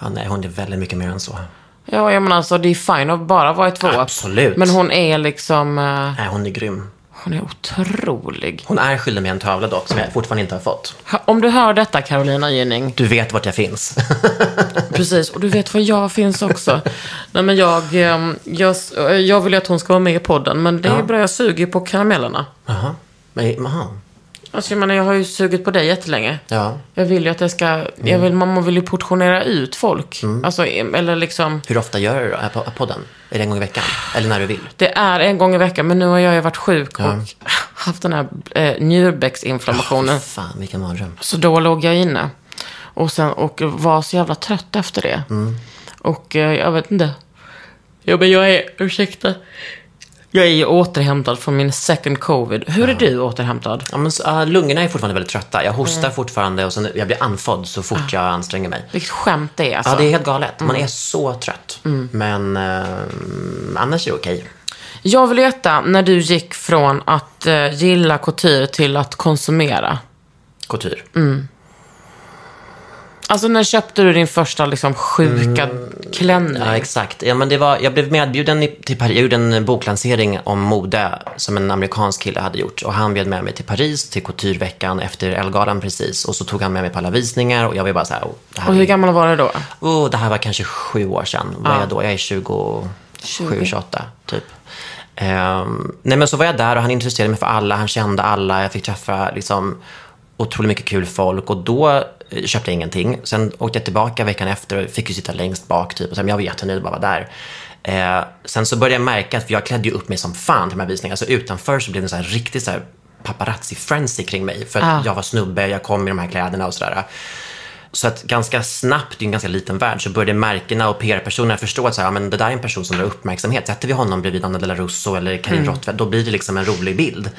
Ja, nej, hon är väldigt mycket mer än så.
Ja, jag menar alltså det är fine att bara vara ett våp.
Absolut.
Men hon är liksom, eh,
Nej, hon är grym.
hon är otrolig.
Hon är skyldig mig en tavla dock, som jag fortfarande inte har fått.
Om du hör detta Carolina Gynning,
Du vet vart jag finns.
precis, och du vet var jag finns också. Nej men jag, jag, jag vill ju att hon ska vara med i podden, men det är bra, jag suger på karamellerna.
Jaha. Men, aha.
Alltså jag menar, jag har ju sugit på dig jättelänge.
Ja.
Jag vill ju att det ska, jag vill, man vill ju portionera ut folk. Alltså, eller liksom,
Hur ofta gör du då, podden? Är det en gång i veckan? Eller när du vill?
det är en gång i veckan, men nu har jag ju varit sjuk och haft den här eh, njurbäcksinflammationen.
Fan, vilken mardröm.
Så då låg jag inne. Och, sen, och var så jävla trött efter det. Och eh, jag vet inte. Ja, men jag är, ursäkta. Jag är ju återhämtad från min second covid. Hur är du återhämtad?
Ja, men, så, ah, lungorna är fortfarande väldigt trötta. Jag hostar fortfarande och sen, jag blir andfådd så fort jag anstränger mig.
Vilket skämt det är alltså.
Ja, det är helt galet. Man är så trött. Men eh, annars är det okej.
Jag vill veta när du gick från att eh, gilla couture till att konsumera.
Couture.
Alltså när köpte du din första liksom sjuka klänning?
Ja, exakt. Ja, men det var, jag blev medbjuden i, till Paris. Jag gjorde en boklansering om mode som en amerikansk kille hade gjort. Och han bjöd med mig till Paris, till Coutureveckan efter Ellegalan precis. Och så tog han med mig på alla visningar och jag var bara så här, oh, det, här
Och hur
är-
gammal var du då?
oh, det här var kanske sju år sedan. Vad är jag då? Jag är 27, 28 typ. Ehm, nej men så var jag där och han intresserade mig för alla, han kände alla, jag fick träffa liksom otroligt mycket kul folk och då eh, köpte jag ingenting. Sen åkte jag tillbaka veckan efter och fick ju sitta längst bak typ och sen, jag var jättenöjd bara vara där. Eh, sen så började jag märka att, för jag klädde ju upp mig som fan till de här visningarna, så utanför så blev det en så här riktigt så här paparazzi-frenzy kring mig. För att jag var snubbe, jag kom i de här kläderna och sådär. Så att ganska snabbt, är en ganska liten värld, så började märkena och PR-personerna förstå att så här, ja, men det där är en person som drar uppmärksamhet. Sätter vi honom bredvid Anna de la Russo eller Karin
Mm.
Rottweiler, då blir det liksom en rolig bild.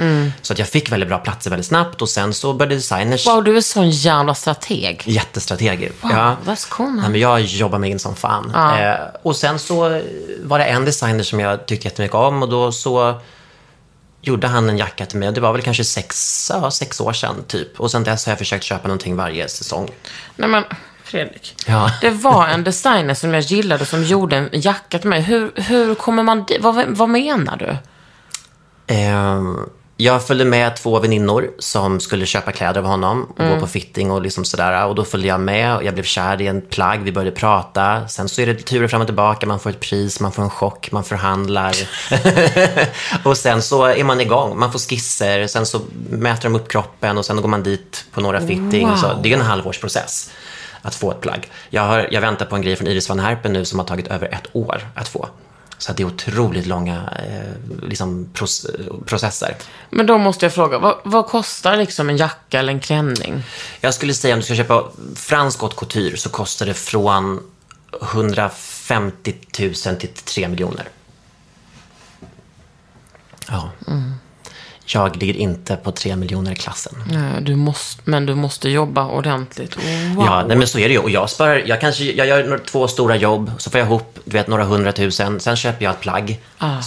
Så att jag fick väldigt bra platser väldigt snabbt och sen så började designers
Wow, du är sån jävla strateg.
Jättestrateger.
Wow,
ja.
that's cool,
men jag jobbar mig in som fan. Eh, och sen så var det en designer som jag tyckte jättemycket om och då så gjorde han en jacka till mig. Och Det var väl kanske sex, ja, sex år sedan typ. Och sen dess har jag försökt köpa någonting varje säsong.
Nej men, Fredrik.
Ja.
Det var en designer som jag gillade som gjorde en jacka till mig. Hur, hur kommer man dit? Vad, vad menar du?
Ehm, jag följde med två väninnor som skulle köpa kläder av honom och gå på fitting och liksom sådär. Och då följde jag med och jag blev kär i en plagg. Vi började prata. Sen så är det turer fram och tillbaka. Man får ett pris, man får en chock, man förhandlar. och sen så är man igång. Man får skisser, sen så mäter de upp kroppen och sen går man dit på några fitting.
Wow.
Så det är en halvårsprocess att få ett plagg. Jag, har, jag väntar på en grej från Iris van Herpen nu som har tagit över ett år att få. Så det är otroligt långa eh, liksom, processer.
Men då måste jag fråga, vad, vad kostar liksom en jacka eller en klänning?
Jag skulle säga om du ska köpa fransk haute couture så kostar det från 150 000 till 3 miljoner. Ja. Jag ligger inte på 3 miljoner klassen.
Nej, Du måste, men du måste jobba ordentligt. Wow.
Ja, nej, men så är det ju. Och jag sparar, jag kanske, jag gör två stora jobb, så får jag ihop, du vet, några hundratusen. Sen köper jag ett plagg.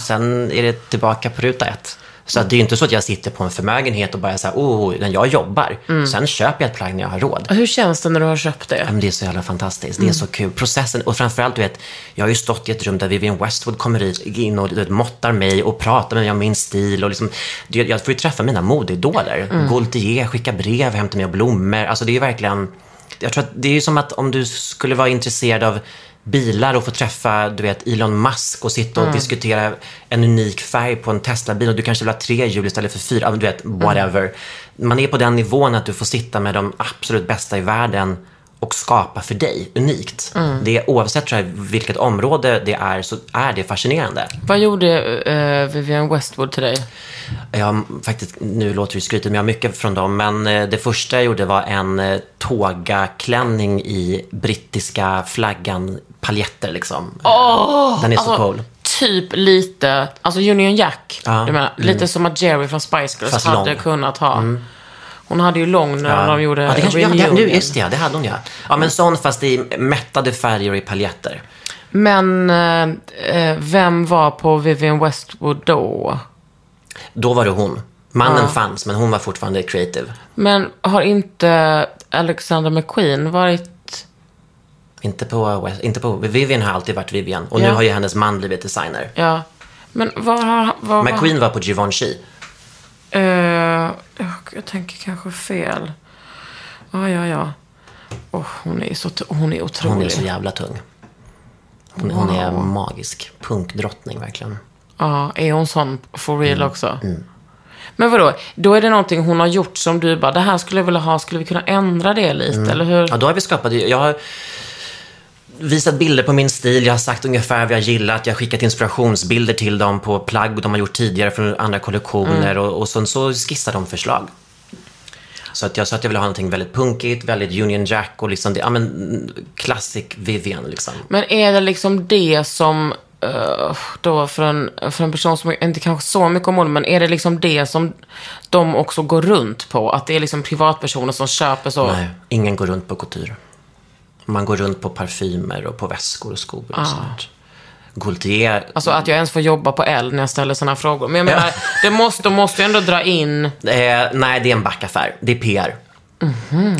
Sen är det tillbaka på ruta ett. Så att det är inte så att jag sitter på en förmögenhet och bara så här, oh, när jag jobbar. Sen köper jag ett plagg när jag har råd.
Hur känns det när du har köpt det?
men det är så jävla fantastiskt. Det är så kul. Processen, och framförallt, du vet, jag har ju stått i ett rum där Vivienne Westwood kommer in och du vet, måttar mig och pratar med mig om min stil. Och liksom, jag får ju träffa mina modeidoler. Mm. Gaultier skickar brev, hämtar mig blommor. Alltså det är ju verkligen... Jag tror att det är som att om du skulle vara intresserad av bilar och få träffa du vet, Elon Musk och sitta och diskutera en unik färg på en Tesla-bil och du kanske vill ha tre hjul istället för fyra, du vet, whatever. Man är på den nivån att du får sitta med de absolut bästa i världen och skapa för dig, unikt. Det är, oavsett tror jag, vilket område det är så är det fascinerande.
Vad gjorde eh, Vivienne Westwood till dig?
Jag faktiskt, nu låter det skrytigt, men jag har mycket från dem. Men eh, det första jag gjorde var en eh, togaklänning i brittiska flaggan, paljetter liksom. Den är så
alltså,
cool.
Typ lite, alltså Union Jack.
Ja,
Du menar, Lite som att Jerry från Spice Girls
Fast
hade
lång.
kunnat ha. Hon hade ju lång när de gjorde
ja, det kanske, ja, det, nu, just det, ja, det hade hon ja. Ja, men sån fast i mättade färger och i paljetter.
Men eh, eh, vem var på Vivienne Westwood då?
Då var det hon. Mannen fanns, men hon var fortfarande creative.
Men har inte Alexander McQueen varit...
Inte på, West, inte på, Vivian har alltid varit Vivian. Och nu
Ja.
har ju hennes man blivit designer.
Ja. Men vad har... Vad,
McQueen var på Givenchy.
Eh, jag tänker kanske fel. Ja, ja, ja. Oh, hon, är så, hon är otrolig.
Hon är så jävla tung. Hon, hon är magisk. Punkdrottning verkligen.
Ja, är hon sån for real
Mm,
också? Men vadå, då är det någonting hon har gjort som du bara, det här skulle jag vilja ha, skulle vi kunna ändra det lite, eller hur?
Mm. Ja, då har vi skapat, jag har visat bilder på min stil, jag har sagt ungefär vad jag gillat, jag har skickat inspirationsbilder till dem på plagg de har gjort tidigare från andra kollektioner
Mm.
och, och sen så skissar de förslag. Så att jag sa att jag ville ha någonting väldigt punkigt, väldigt Union Jack och liksom det, ja men classic Vivian liksom.
Men är det liksom det som, eh, då för en, för en person som inte kanske så mycket om mode, men är det liksom det som de också går runt på? Att det är liksom privatpersoner som köper så?
Nej, ingen går runt på couture. Man går runt på parfymer och på väskor och skor och sånt. Gaultier,
Alltså att jag ens får jobba på L när jag ställer sådana frågor. Men jag menar, det måste, de måste ju ändå dra in...
Eh, nej, det är en backaffär. Det är PR.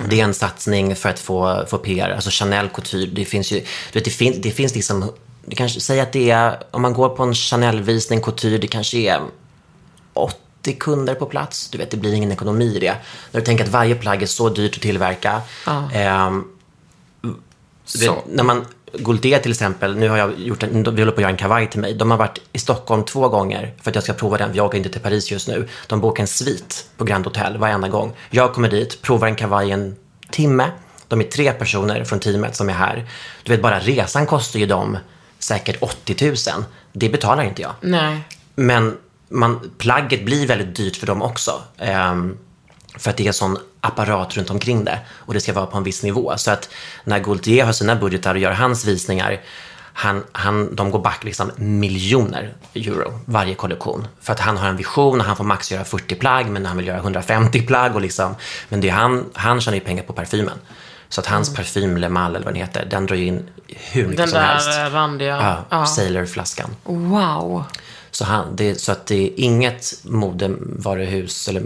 Det är en satsning för att få, få PR. Alltså Chanel Couture, det finns ju... Du vet, det, finns, det finns liksom... Du kanske säger att det är... Om man går på en Chanel-visning Couture, det kanske är 80 kunder på plats. Du vet, det blir ingen ekonomi i det. När du tänker att varje plagg är så dyrt att tillverka. Ehm, du vet, när man, Gaultier till exempel, nu har jag gjort en, vi håller på att göra en kavaj till mig. De har varit i Stockholm två gånger för att jag ska prova den. Jag åker inte till Paris just nu. De bokar en svit på Grand Hotel varenda gång. Jag kommer dit, provar en kavaj en timme. De är tre personer från teamet som är här. Du vet, bara resan kostar ju dem säkert 80 000. Det betalar inte jag.
Nej.
Men man, plagget blir väldigt dyrt för dem också. Ehm, för att det är sån apparat runt omkring det. Och det ska vara på en viss nivå. Så att när Gaultier har sina budgetar och gör hans visningar, han, han, de går back liksom miljoner euro varje kollektion. För att han har en vision och han får max göra 40 plagg, men han vill göra 150 plagg. Och liksom, men det är han, han tjänar ju pengar på parfymen. Så att hans parfym, Le Mal eller vad den heter, den drar ju in hur mycket
Den
som helst.
där eh, randiga...
Ja, Sailor-flaskan.
Wow.
Så, han, det, så att det är inget modevaruhus, eller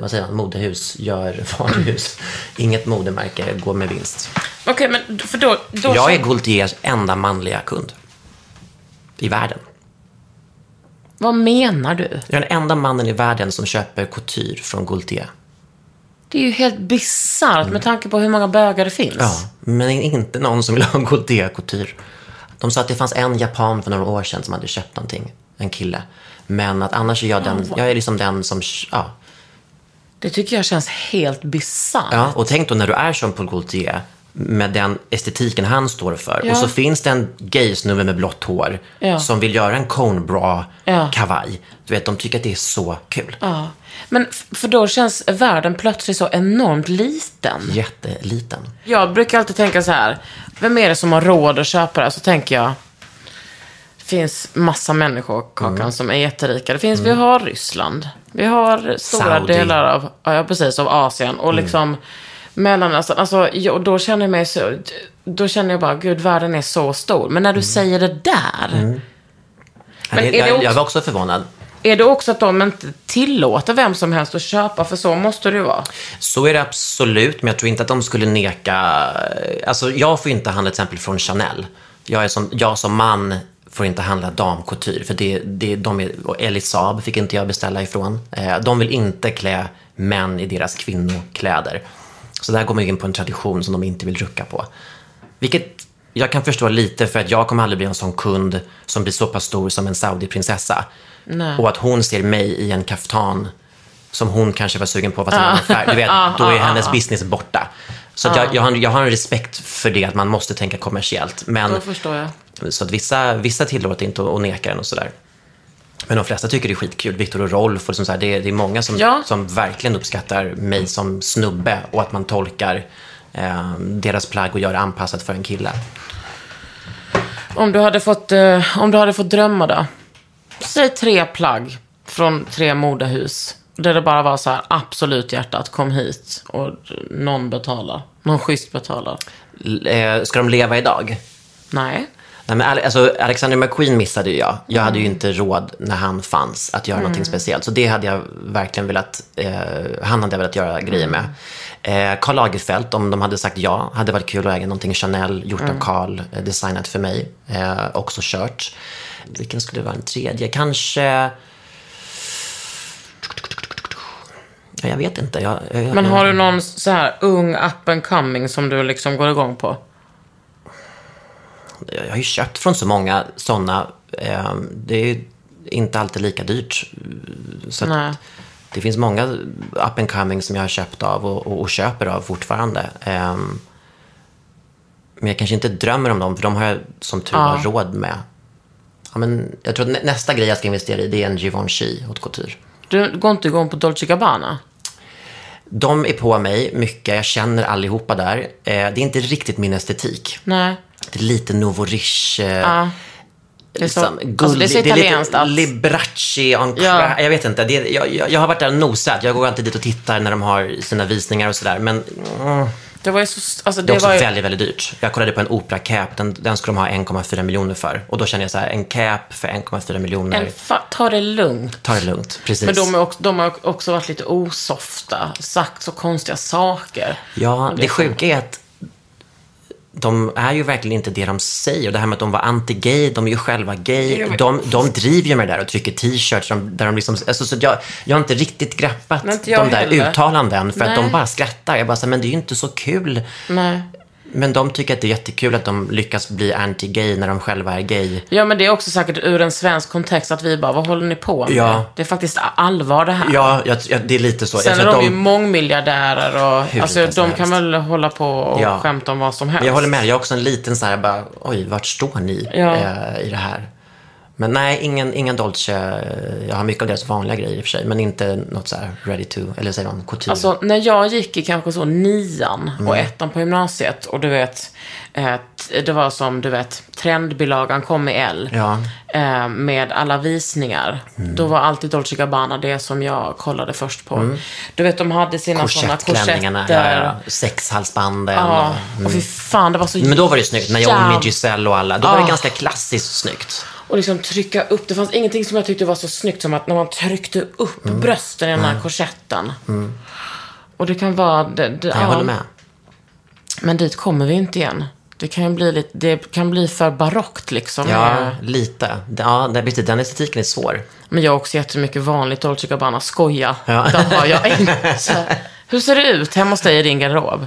vad säger man, modehus gör varuhus. Inget modemärke går med vinst.
Okej, men för då... då
Jag är Gaultiers enda manliga kund. I världen.
Vad menar du?
Jag är den enda mannen i världen som köper couture från Gaultier.
Det är ju helt bisarrt med tanke på hur många bögar det finns.
Ja, men inte någon som vill ha Gaultier couture. De sa att det fanns en japan för några år sedan som hade köpt någonting. En kille. Men att annars är jag den, jag är liksom den som, ja,
Det tycker jag känns helt bisarrt.
Ja, och tänk då när du är som Paul Gaultier med den estetiken han står för.
Ja.
Och så finns det en gaysnubbe med blått hår
Ja.
som vill göra en cone bra
Ja.
kavaj. Du vet, de tycker att det är så kul.
Ja. Men för då känns världen plötsligt så enormt liten.
Jätteliten.
Jag brukar alltid tänka så här. Vem är det som har råd att köpa det? Så tänker jag. Finns massa människor, Kakan,
Mm.
som är jätterika. Det finns, vi har Ryssland. Vi har stora
Saudi. Mm.
delar av, ja, precis, av Asien. Och liksom Mellanöstern. Alltså, jag, då känner jag mig så, då känner jag bara, gud, världen är så stor. Men när du säger det där. Men
jag,
är det också-
jag var också förvånad.
Är det också att de inte tillåter vem som helst att köpa? För så måste det ju vara.
Så är det absolut, men jag tror inte att de skulle neka... Alltså, jag får inte handla till exempel från Chanel. Jag, är som, jag som man får inte handla damcouture, för det, det, de är, och Elisab fick inte jag beställa ifrån. Eh, de vill inte klä män i deras kvinnokläder. Så där går man in på en tradition som de inte vill rucka på. Vilket jag kan förstå lite, för att jag kommer aldrig bli en sån kund som blir så pass stor som en Saudi-prinsessa. Och att hon ser mig i en kaftan som hon kanske var sugen på, fast en annan färg. Du vet, då är hennes business borta. Så jag, jag, har, jag har en respekt för det, att man måste tänka kommersiellt. Men,
Då förstår jag.
Så att vissa, vissa tillåter inte att, neka den och sådär. Men de flesta tycker det är skitkul. Viktor och Rolf och liksom så här, det, är, det är många som,
Ja.
som verkligen uppskattar mig som snubbe och att man tolkar eh, deras plagg och gör det anpassat för en kille.
Om du hade fått, eh, om du hade fått drömma då? Säg tre plagg från tre modehus. Där det bara var så här, absolut hjärtat, kom hit. Och någon betalar. Någon schysst betalar.
L- Eh, ska de leva idag?
Nej.
Nej, men alltså, Alexander McQueen missade ju jag. Jag hade ju inte råd när han fanns att göra någonting speciellt. Så det hade jag verkligen velat, eh, han hade jag velat göra grejer med. Eh, Karl Lagerfeld, om de hade sagt ja, hade varit kul att äga någonting Chanel, gjort av Karl, eh, designat för mig. Eh, också kört. Vilken skulle vara en tredje? Kanske... Ja, jag vet inte. Jag, jag,
Men har du någon så här ung up and coming som du liksom går igång på?
Jag har ju köpt från så många sådana. Eh, det är inte alltid lika dyrt. Så det finns många up and coming som jag har köpt av och, och, och köper av fortfarande. Eh, men jag kanske inte drömmer om dem, för de har jag som tur var råd med. Ja, men jag tror att nä- nästa grej jag ska investera i, det är en Givenchy haute couture.
Du går inte igång på Dolce Gabbana?
De är på mig mycket, jag känner allihopa där. Eh, det är inte riktigt min estetik.
Nej.
Det är lite Nouveau Riche. Eh,
Ja. Det är så,
liksom,
alltså det är så
gullig.
italienskt
lite
att...
Liberace on
Ja.
Jag vet inte. Det är, jag, jag, jag har varit där och nosat. Jag går alltid dit och tittar när de har sina visningar och sådär. Men mm,
Det var ju så... Alltså
det
det
är också
var ju...
väldigt, väldigt dyrt. Jag kollade på en opera-cap. Den, den skulle de ha 1,4 miljoner för. Och då känner jag så här, en cap för 1,4 miljoner.
Fa- ta det lugnt.
Ta det lugnt. Precis.
Men de, är också, de har också varit lite osofta, sagt så konstiga saker.
Ja, det
det-
sjuka är att de är ju verkligen inte det de säger. Och det här med att de var anti-gay, de är ju själva gay. De, de driver ju med det där och trycker t-shirts där de, de liksom... Alltså, så jag, jag har inte riktigt greppat de
inte jag
där
heller.
uttalanden för att de
Nej.
bara skrattar. Jag bara så här, men det är ju inte så kul.
Nej.
Men de tycker att det är jättekul att de lyckas bli anti-gay när de själva är gay.
Ja, men det är också säkert ur en svensk kontext att vi bara, vad håller ni på med?
Ja.
Det är faktiskt allvar det här.
Ja, jag, jag, det är lite så.
Sen är de
att
ju mångmiljardärer och
Hur
alltså, de kan
helst.
väl hålla på och
Ja.
skämta om vad som helst.
Men jag håller med. Jag är också en liten så här, bara, oj, vart står ni
Ja.
eh, i det här? Men nej, ingen, ingen Dolce. Jag har mycket av deras vanliga grejer i och för sig, men inte något så här ready to, eller säger man, couture.
Alltså, när jag gick i kanske så nian
Mm.
och ettan på gymnasiet och du vet, eh, det var som, du vet, trendbilagan kom i L.
Ja.
Eh, med alla visningar.
Mm.
Då var alltid Dolce Gabbana det som jag kollade först på. Du vet, de hade sina sådana korsetter.
ja, ja. sexhalsbanden.
Ja,
och-
och fy fan, det var så
Men då var det snyggt, när jag och
jäv-
med Giselle och alla. Då var det ganska klassiskt snyggt.
Och liksom trycka upp. Det fanns ingenting som jag tyckte var så snyggt som att när man tryckte upp
Mm.
brösten i den här korsetten. Och det kan vara... Det, det,
Ja, jag
ja.
håller med.
Men dit kommer vi inte igen. Det kan ju bli lite, det kan bli för barockt liksom.
Ja,
Eh,
lite. Ja, precis, den estetiken är svår.
Men jag har också jättemycket vanligt Dolce Gabbana. Skoja.
Ja.
Har jag inte. Hur ser det ut hemma hos dig i din garderob?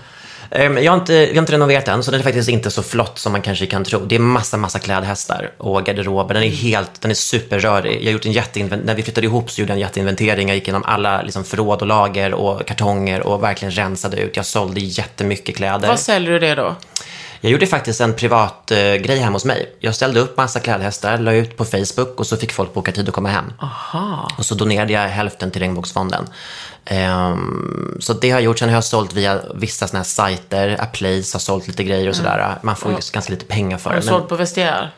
Ehm, Jag har, inte, vi har inte renoverat den, så den är faktiskt inte så flott som man kanske kan tro. Det är massa, massa klädhästar och garderoben. Den är helt, den är superrörig. Jag gjort en jätteinvent- när vi flyttade ihop så gjorde jag en jätteinventering. Jag gick igenom alla liksom, förråd och lager och kartonger och verkligen rensade ut. Jag sålde jättemycket kläder.
Vad säljer du det då?
Jag gjorde faktiskt en privat eh, grej hemma hos mig. Jag ställde upp massa klädhästar, la ut på Facebook och så fick folk boka tid att komma hem.
Aha.
Och så donerade jag hälften till Regnbågsfonden. Ehm, så det har jag gjort. Sen har jag sålt via vissa såna här sajter. Aplace har sålt lite grejer och sådär. Man får ju ganska lite pengar för
Har du
det. Men,
sålt på vestiär?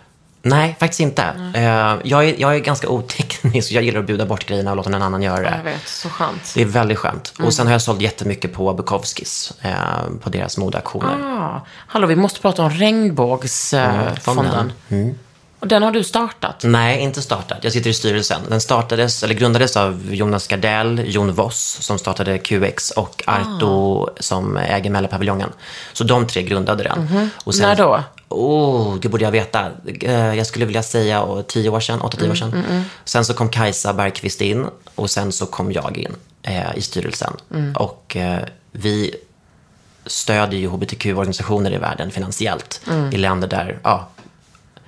nej, faktiskt inte. Ehm, jag, är, jag är ganska oteknisk. Jag gillar att bjuda bort grejerna och låta någon annan göra
Jag
det.
vet, så skönt.
Det är väldigt skönt.
Mm.
Och sen har jag sålt jättemycket på Bukowskis. ehm, på deras modeaktioner.
Ah, hallå, vi måste prata om regnbågsfonden.
fonden. Mm.
Och den har du startat?
Nej, inte startat. Jag sitter i styrelsen. Den startades, eller grundades av Jonas Gardell, Jon Voss som startade QX och Arto som äger Mälarpaviljongen. Så de tre grundade den. Och
När då?
Oh, det borde jag veta. Eh, Jag skulle vilja säga åh, tio år sedan, åtta, tio år sedan. Sen så kom Kajsa Bergqvist in och sen så kom jag in eh, i styrelsen. Och eh, vi stödjer ju hbtq-organisationer i världen finansiellt i länder där ja,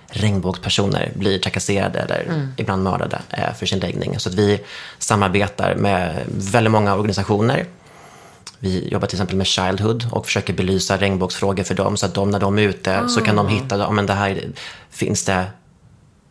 regnbågspersoner blir trakasserade eller ibland mördade eh, för sin läggning. Så att vi samarbetar med väldigt många organisationer. Vi jobbar till exempel med Childhood och försöker belysa regnbågsfrågor för dem så att de när de är ute så kan de hitta, ja men det här finns det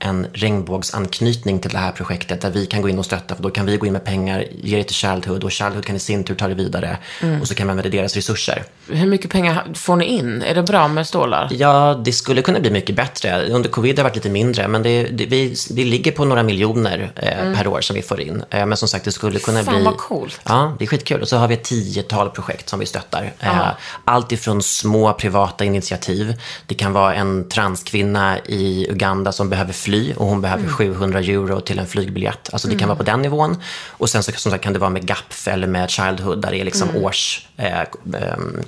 en regnbågsanknytning till det här projektet där vi kan gå in och stötta, för då kan vi gå in med pengar, ge det till Childhood och Childhood kan i sin tur ta det vidare och så kan man använda deras resurser.
Hur mycket pengar får ni in? Är det bra med stålar?
Ja, det skulle kunna bli mycket bättre. Under covid har det varit lite mindre, men det, det, vi, vi ligger på några miljoner eh, per år som vi får in. Eh, men som sagt, det skulle kunna
Mm. Fan,
bli...
vad coolt.
Ja, det är skitkul. Och så har vi ett tiotal projekt som vi stöttar. Eh, allt ifrån små privata initiativ. Det kan vara en transkvinna i Uganda som behöver fly och hon behöver
Mm.
700 euro till en flygbiljett. Alltså det kan vara på den nivån. Och sen så som sagt, kan det vara med GAPF eller med Childhood där det är liksom
Mm.
års eh, ehm,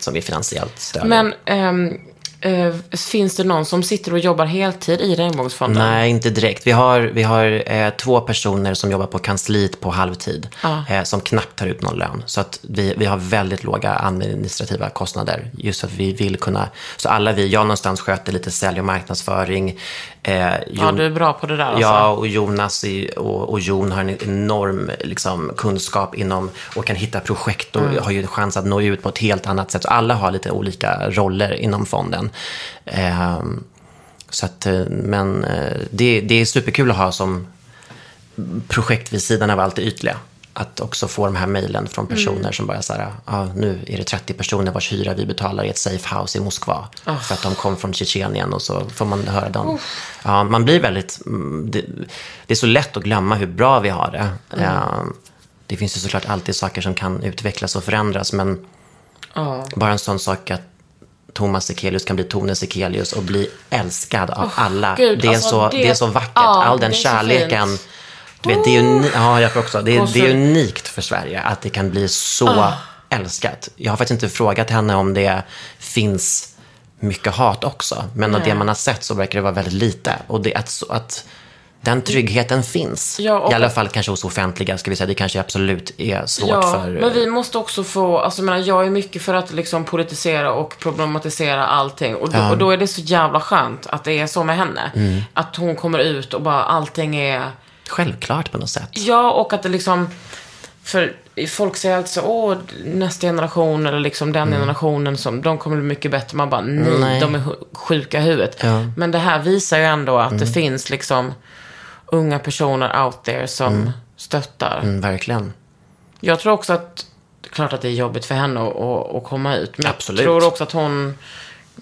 som vi finansiellt stödjer.
Men ehm, eh, finns det någon som sitter och jobbar heltid i Regnbågsfonden?
Nej, inte direkt. Vi har, vi har eh, två personer som jobbar på kansliet på halvtid, eh, som knappt tar ut någon lön. Så att vi, vi har väldigt låga administrativa kostnader, just för att vi vill kunna... Så alla vi, jag någonstans sköter lite sälj och marknadsföring. Eh,
Ja,
Jon-
du är bra på det där alltså.
Ja, och Jonas i, och, och Jon har en enorm liksom, kunskap inom och kan hitta projekt och har ju chans att nå ut på ett helt annat sätt. Så alla har lite olika roller inom fonden. Ehm, så att, eh, men eh, det, det är superkul att ha som projekt vid sidan av allt det ytliga. Att också få de här mejlen från personer som bara så här, ah, nu är det 30 personer vars hyra vi betalar i ett safe house i Moskva. För att de kom från Tjetjenien och så får man höra dem. Ja, man blir väldigt, mm, det, det är så lätt att glömma hur bra vi har det. Eh, det finns ju såklart alltid saker som kan utvecklas och förändras, men bara en sån sak att Thomas Sekelius kan bli Tone Sekelius och bli älskad av alla.
gud,
det, är
alltså,
så,
det-
det... är så vackert.
ja,
All den
så
kärleken.
fint.
Du vet, det är, uni- ja, jag också. Det, är,
så-
det är unikt för Sverige att det kan bli så
Ah.
älskat. Jag har faktiskt inte frågat henne om det finns mycket hat också. Men av det man har sett så verkar det vara väldigt lite. Och det, att, att den tryggheten finns.
Ja, och-
I alla fall kanske hos offentliga, ska vi säga. Det kanske absolut är svårt
Ja,
för...
men vi måste också få, alltså jag, menar, jag är mycket för att liksom politisera och problematisera allting. Och då, och då är det så jävla skönt att det är så med henne.
Mm.
Att hon kommer ut och bara allting är,
Självklart på något sätt.
ja och att det liksom, för folk säger alltid så, åh, nästa generation eller liksom den generationen, som, de kommer bli mycket bättre. Man bara, nej,
Mm. Nej.
de är sjuka i huvudet.
Ja.
Men det här visar ju ändå att det finns liksom unga personer out there som stöttar.
Mm, verkligen.
Jag tror också att, klart att det är jobbigt för henne att, att, att komma ut. Men
Absolut.
jag tror också att hon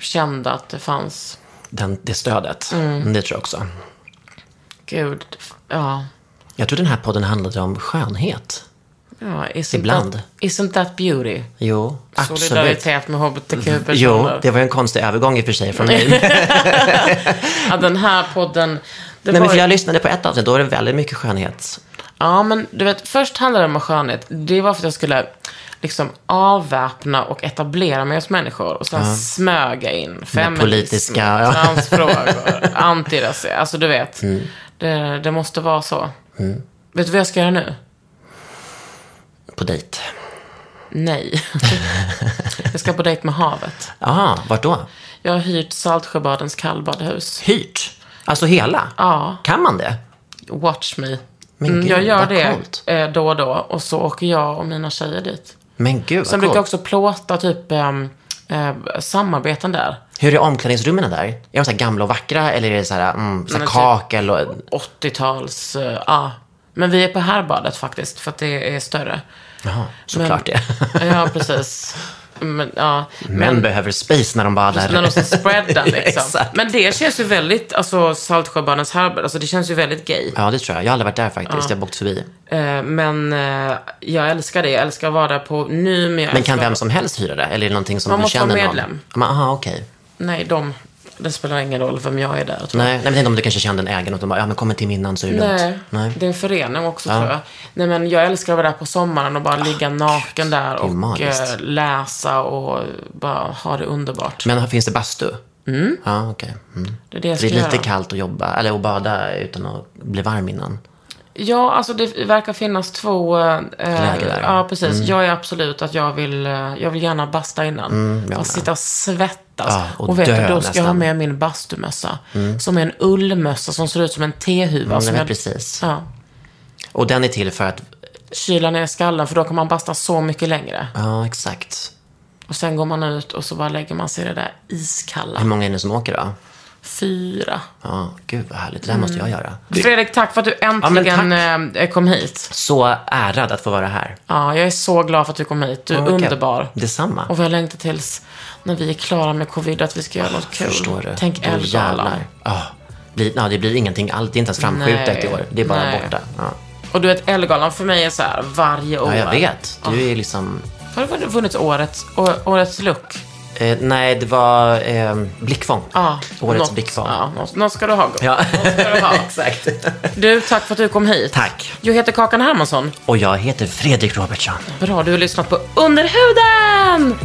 kände att det fanns,
Den, det stödet.
Mm.
Det tror jag också.
gud, ja.
Jag tror den här podden handlade om skönhet.
ja isn't
Ibland.
That, isn't that beauty?
Jo, absolut.
Solidaritet med hbtq-personer.
Jo, det var en konstig övergång i och för sig från mig.
ja, den här podden,
Nej, men för jag lyssnade på ett avsnitt, då var det väldigt mycket skönhet.
Ja, men du vet, först handlade det om skönhet. Det var för att jag skulle liksom avväpna och etablera mig hos människor. Och sen smög jag in feminism,
politiska, ja. Mm.
transfrågor, antirasism. Alltså du vet, det, det måste vara så. Vet du vad jag ska göra nu?
På dejt.
Nej. jag ska på dejt med havet.
Jaha, vart då?
Jag har hyrt Saltsjöbadens kallbadhus.
Hyrt? Alltså hela?
Ja.
Kan man det?
Watch me.
Men
Mm,
gud,
jag gör
vad
det
coolt.
eh, då och då. Och så åker jag och mina tjejer dit.
Men gud,
Sen
vad
brukar jag också plåta typ ähm, äh, samarbeten där.
Hur är omklädningsrummen där? Är de så gamla och vackra eller är det så här, mm, så här
Men typ-
kakel och...
80-tals, äh, ja. Men vi är på härbadet faktiskt, för att det är större.
Jaha, såklart det.
Ja, precis. Men, ja.
Män behöver space när de badar.
När de ska spreada liksom.
Exakt.
Men det känns ju väldigt, alltså Saltsjöbadens härbad, alltså det känns ju väldigt gay.
Ja, det tror jag. Jag har aldrig varit där faktiskt. Jag har åkt förbi.
Eh, men eh, jag älskar det. Jag älskar att vara där på nu, men
Men kan
älskar...
vem som helst hyra det? Eller är det någonting som
Man
du
måste
känner
vara
någon?
medlem.
Men, aha, okej.
Nej, de... Det spelar ingen roll vem jag är där. Tror jag.
Nej, nej, men tänk om du kanske kände en ägare och de bara, ja men kom till minnan så är det
Nej,
lugnt. Nej.
det är en förening också tror jag. Nej, men jag älskar att vara där på sommaren och bara ligga naken där och
magiskt.
eh, läsa och bara ha det underbart.
Men finns det bastu? Mm. Ja, okej. Mm.
Det är det jag
Det
ska
är lite
göra.
kallt att jobba, eller att bada utan att bli varm innan.
Ja, alltså det verkar finnas två... Eh,
Läger där.
Ja, precis. Jag är absolut att jag vill, eh, jag vill gärna basta innan.
Mm,
och sitta och svettas.
Ja, och
och vet du, då ska jag ha med min bastumössa. Som är en ullmössa som ser ut som en tehuva.
Mm,
som jag,
precis.
Ja,
Och den är till för att,
kyla ner skallen, för då kan man basta så mycket längre.
ja exakt.
Och sen går man ut och så bara lägger man sig i det där iskalla.
Hur många är det som åker då?
Fyra.
Ja, gud vad härligt. Det här måste jag göra.
Fredrik, tack för att du äntligen eh, kom hit.
Så ärad att få vara här.
Ja, jag är så glad för att du kom hit. Du är
Ja, okej.
underbar.
Detsamma.
Och vi har längtat tills när vi är klara med covid att vi ska göra något kul.
Förstår du?
Tänk.
Ja, blir, ja, det blir ingenting allt. Det är inte ens framskjutet
Nej,
i år. Det är bara
nej.
borta. Ja.
Och du vet, Ellegalan för mig är så här varje år.
ja, jag vet. Du är liksom...
Har du vunnit årets, årets look?
Eh, nej, det var eh, blickfång.
Ja.
Årets
något,
blickfång.
Ja, något, något ska du ha.
Ja,
ska du ha.
exakt.
Du, tack för att du kom hit.
Tack.
Jag heter Kakan Hermansson.
Och jag heter Fredrik Robertsson.
Bra, du har lyssnat på Underhuden!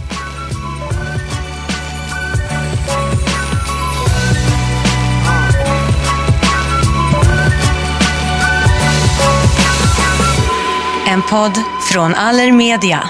En podd från Allermedia.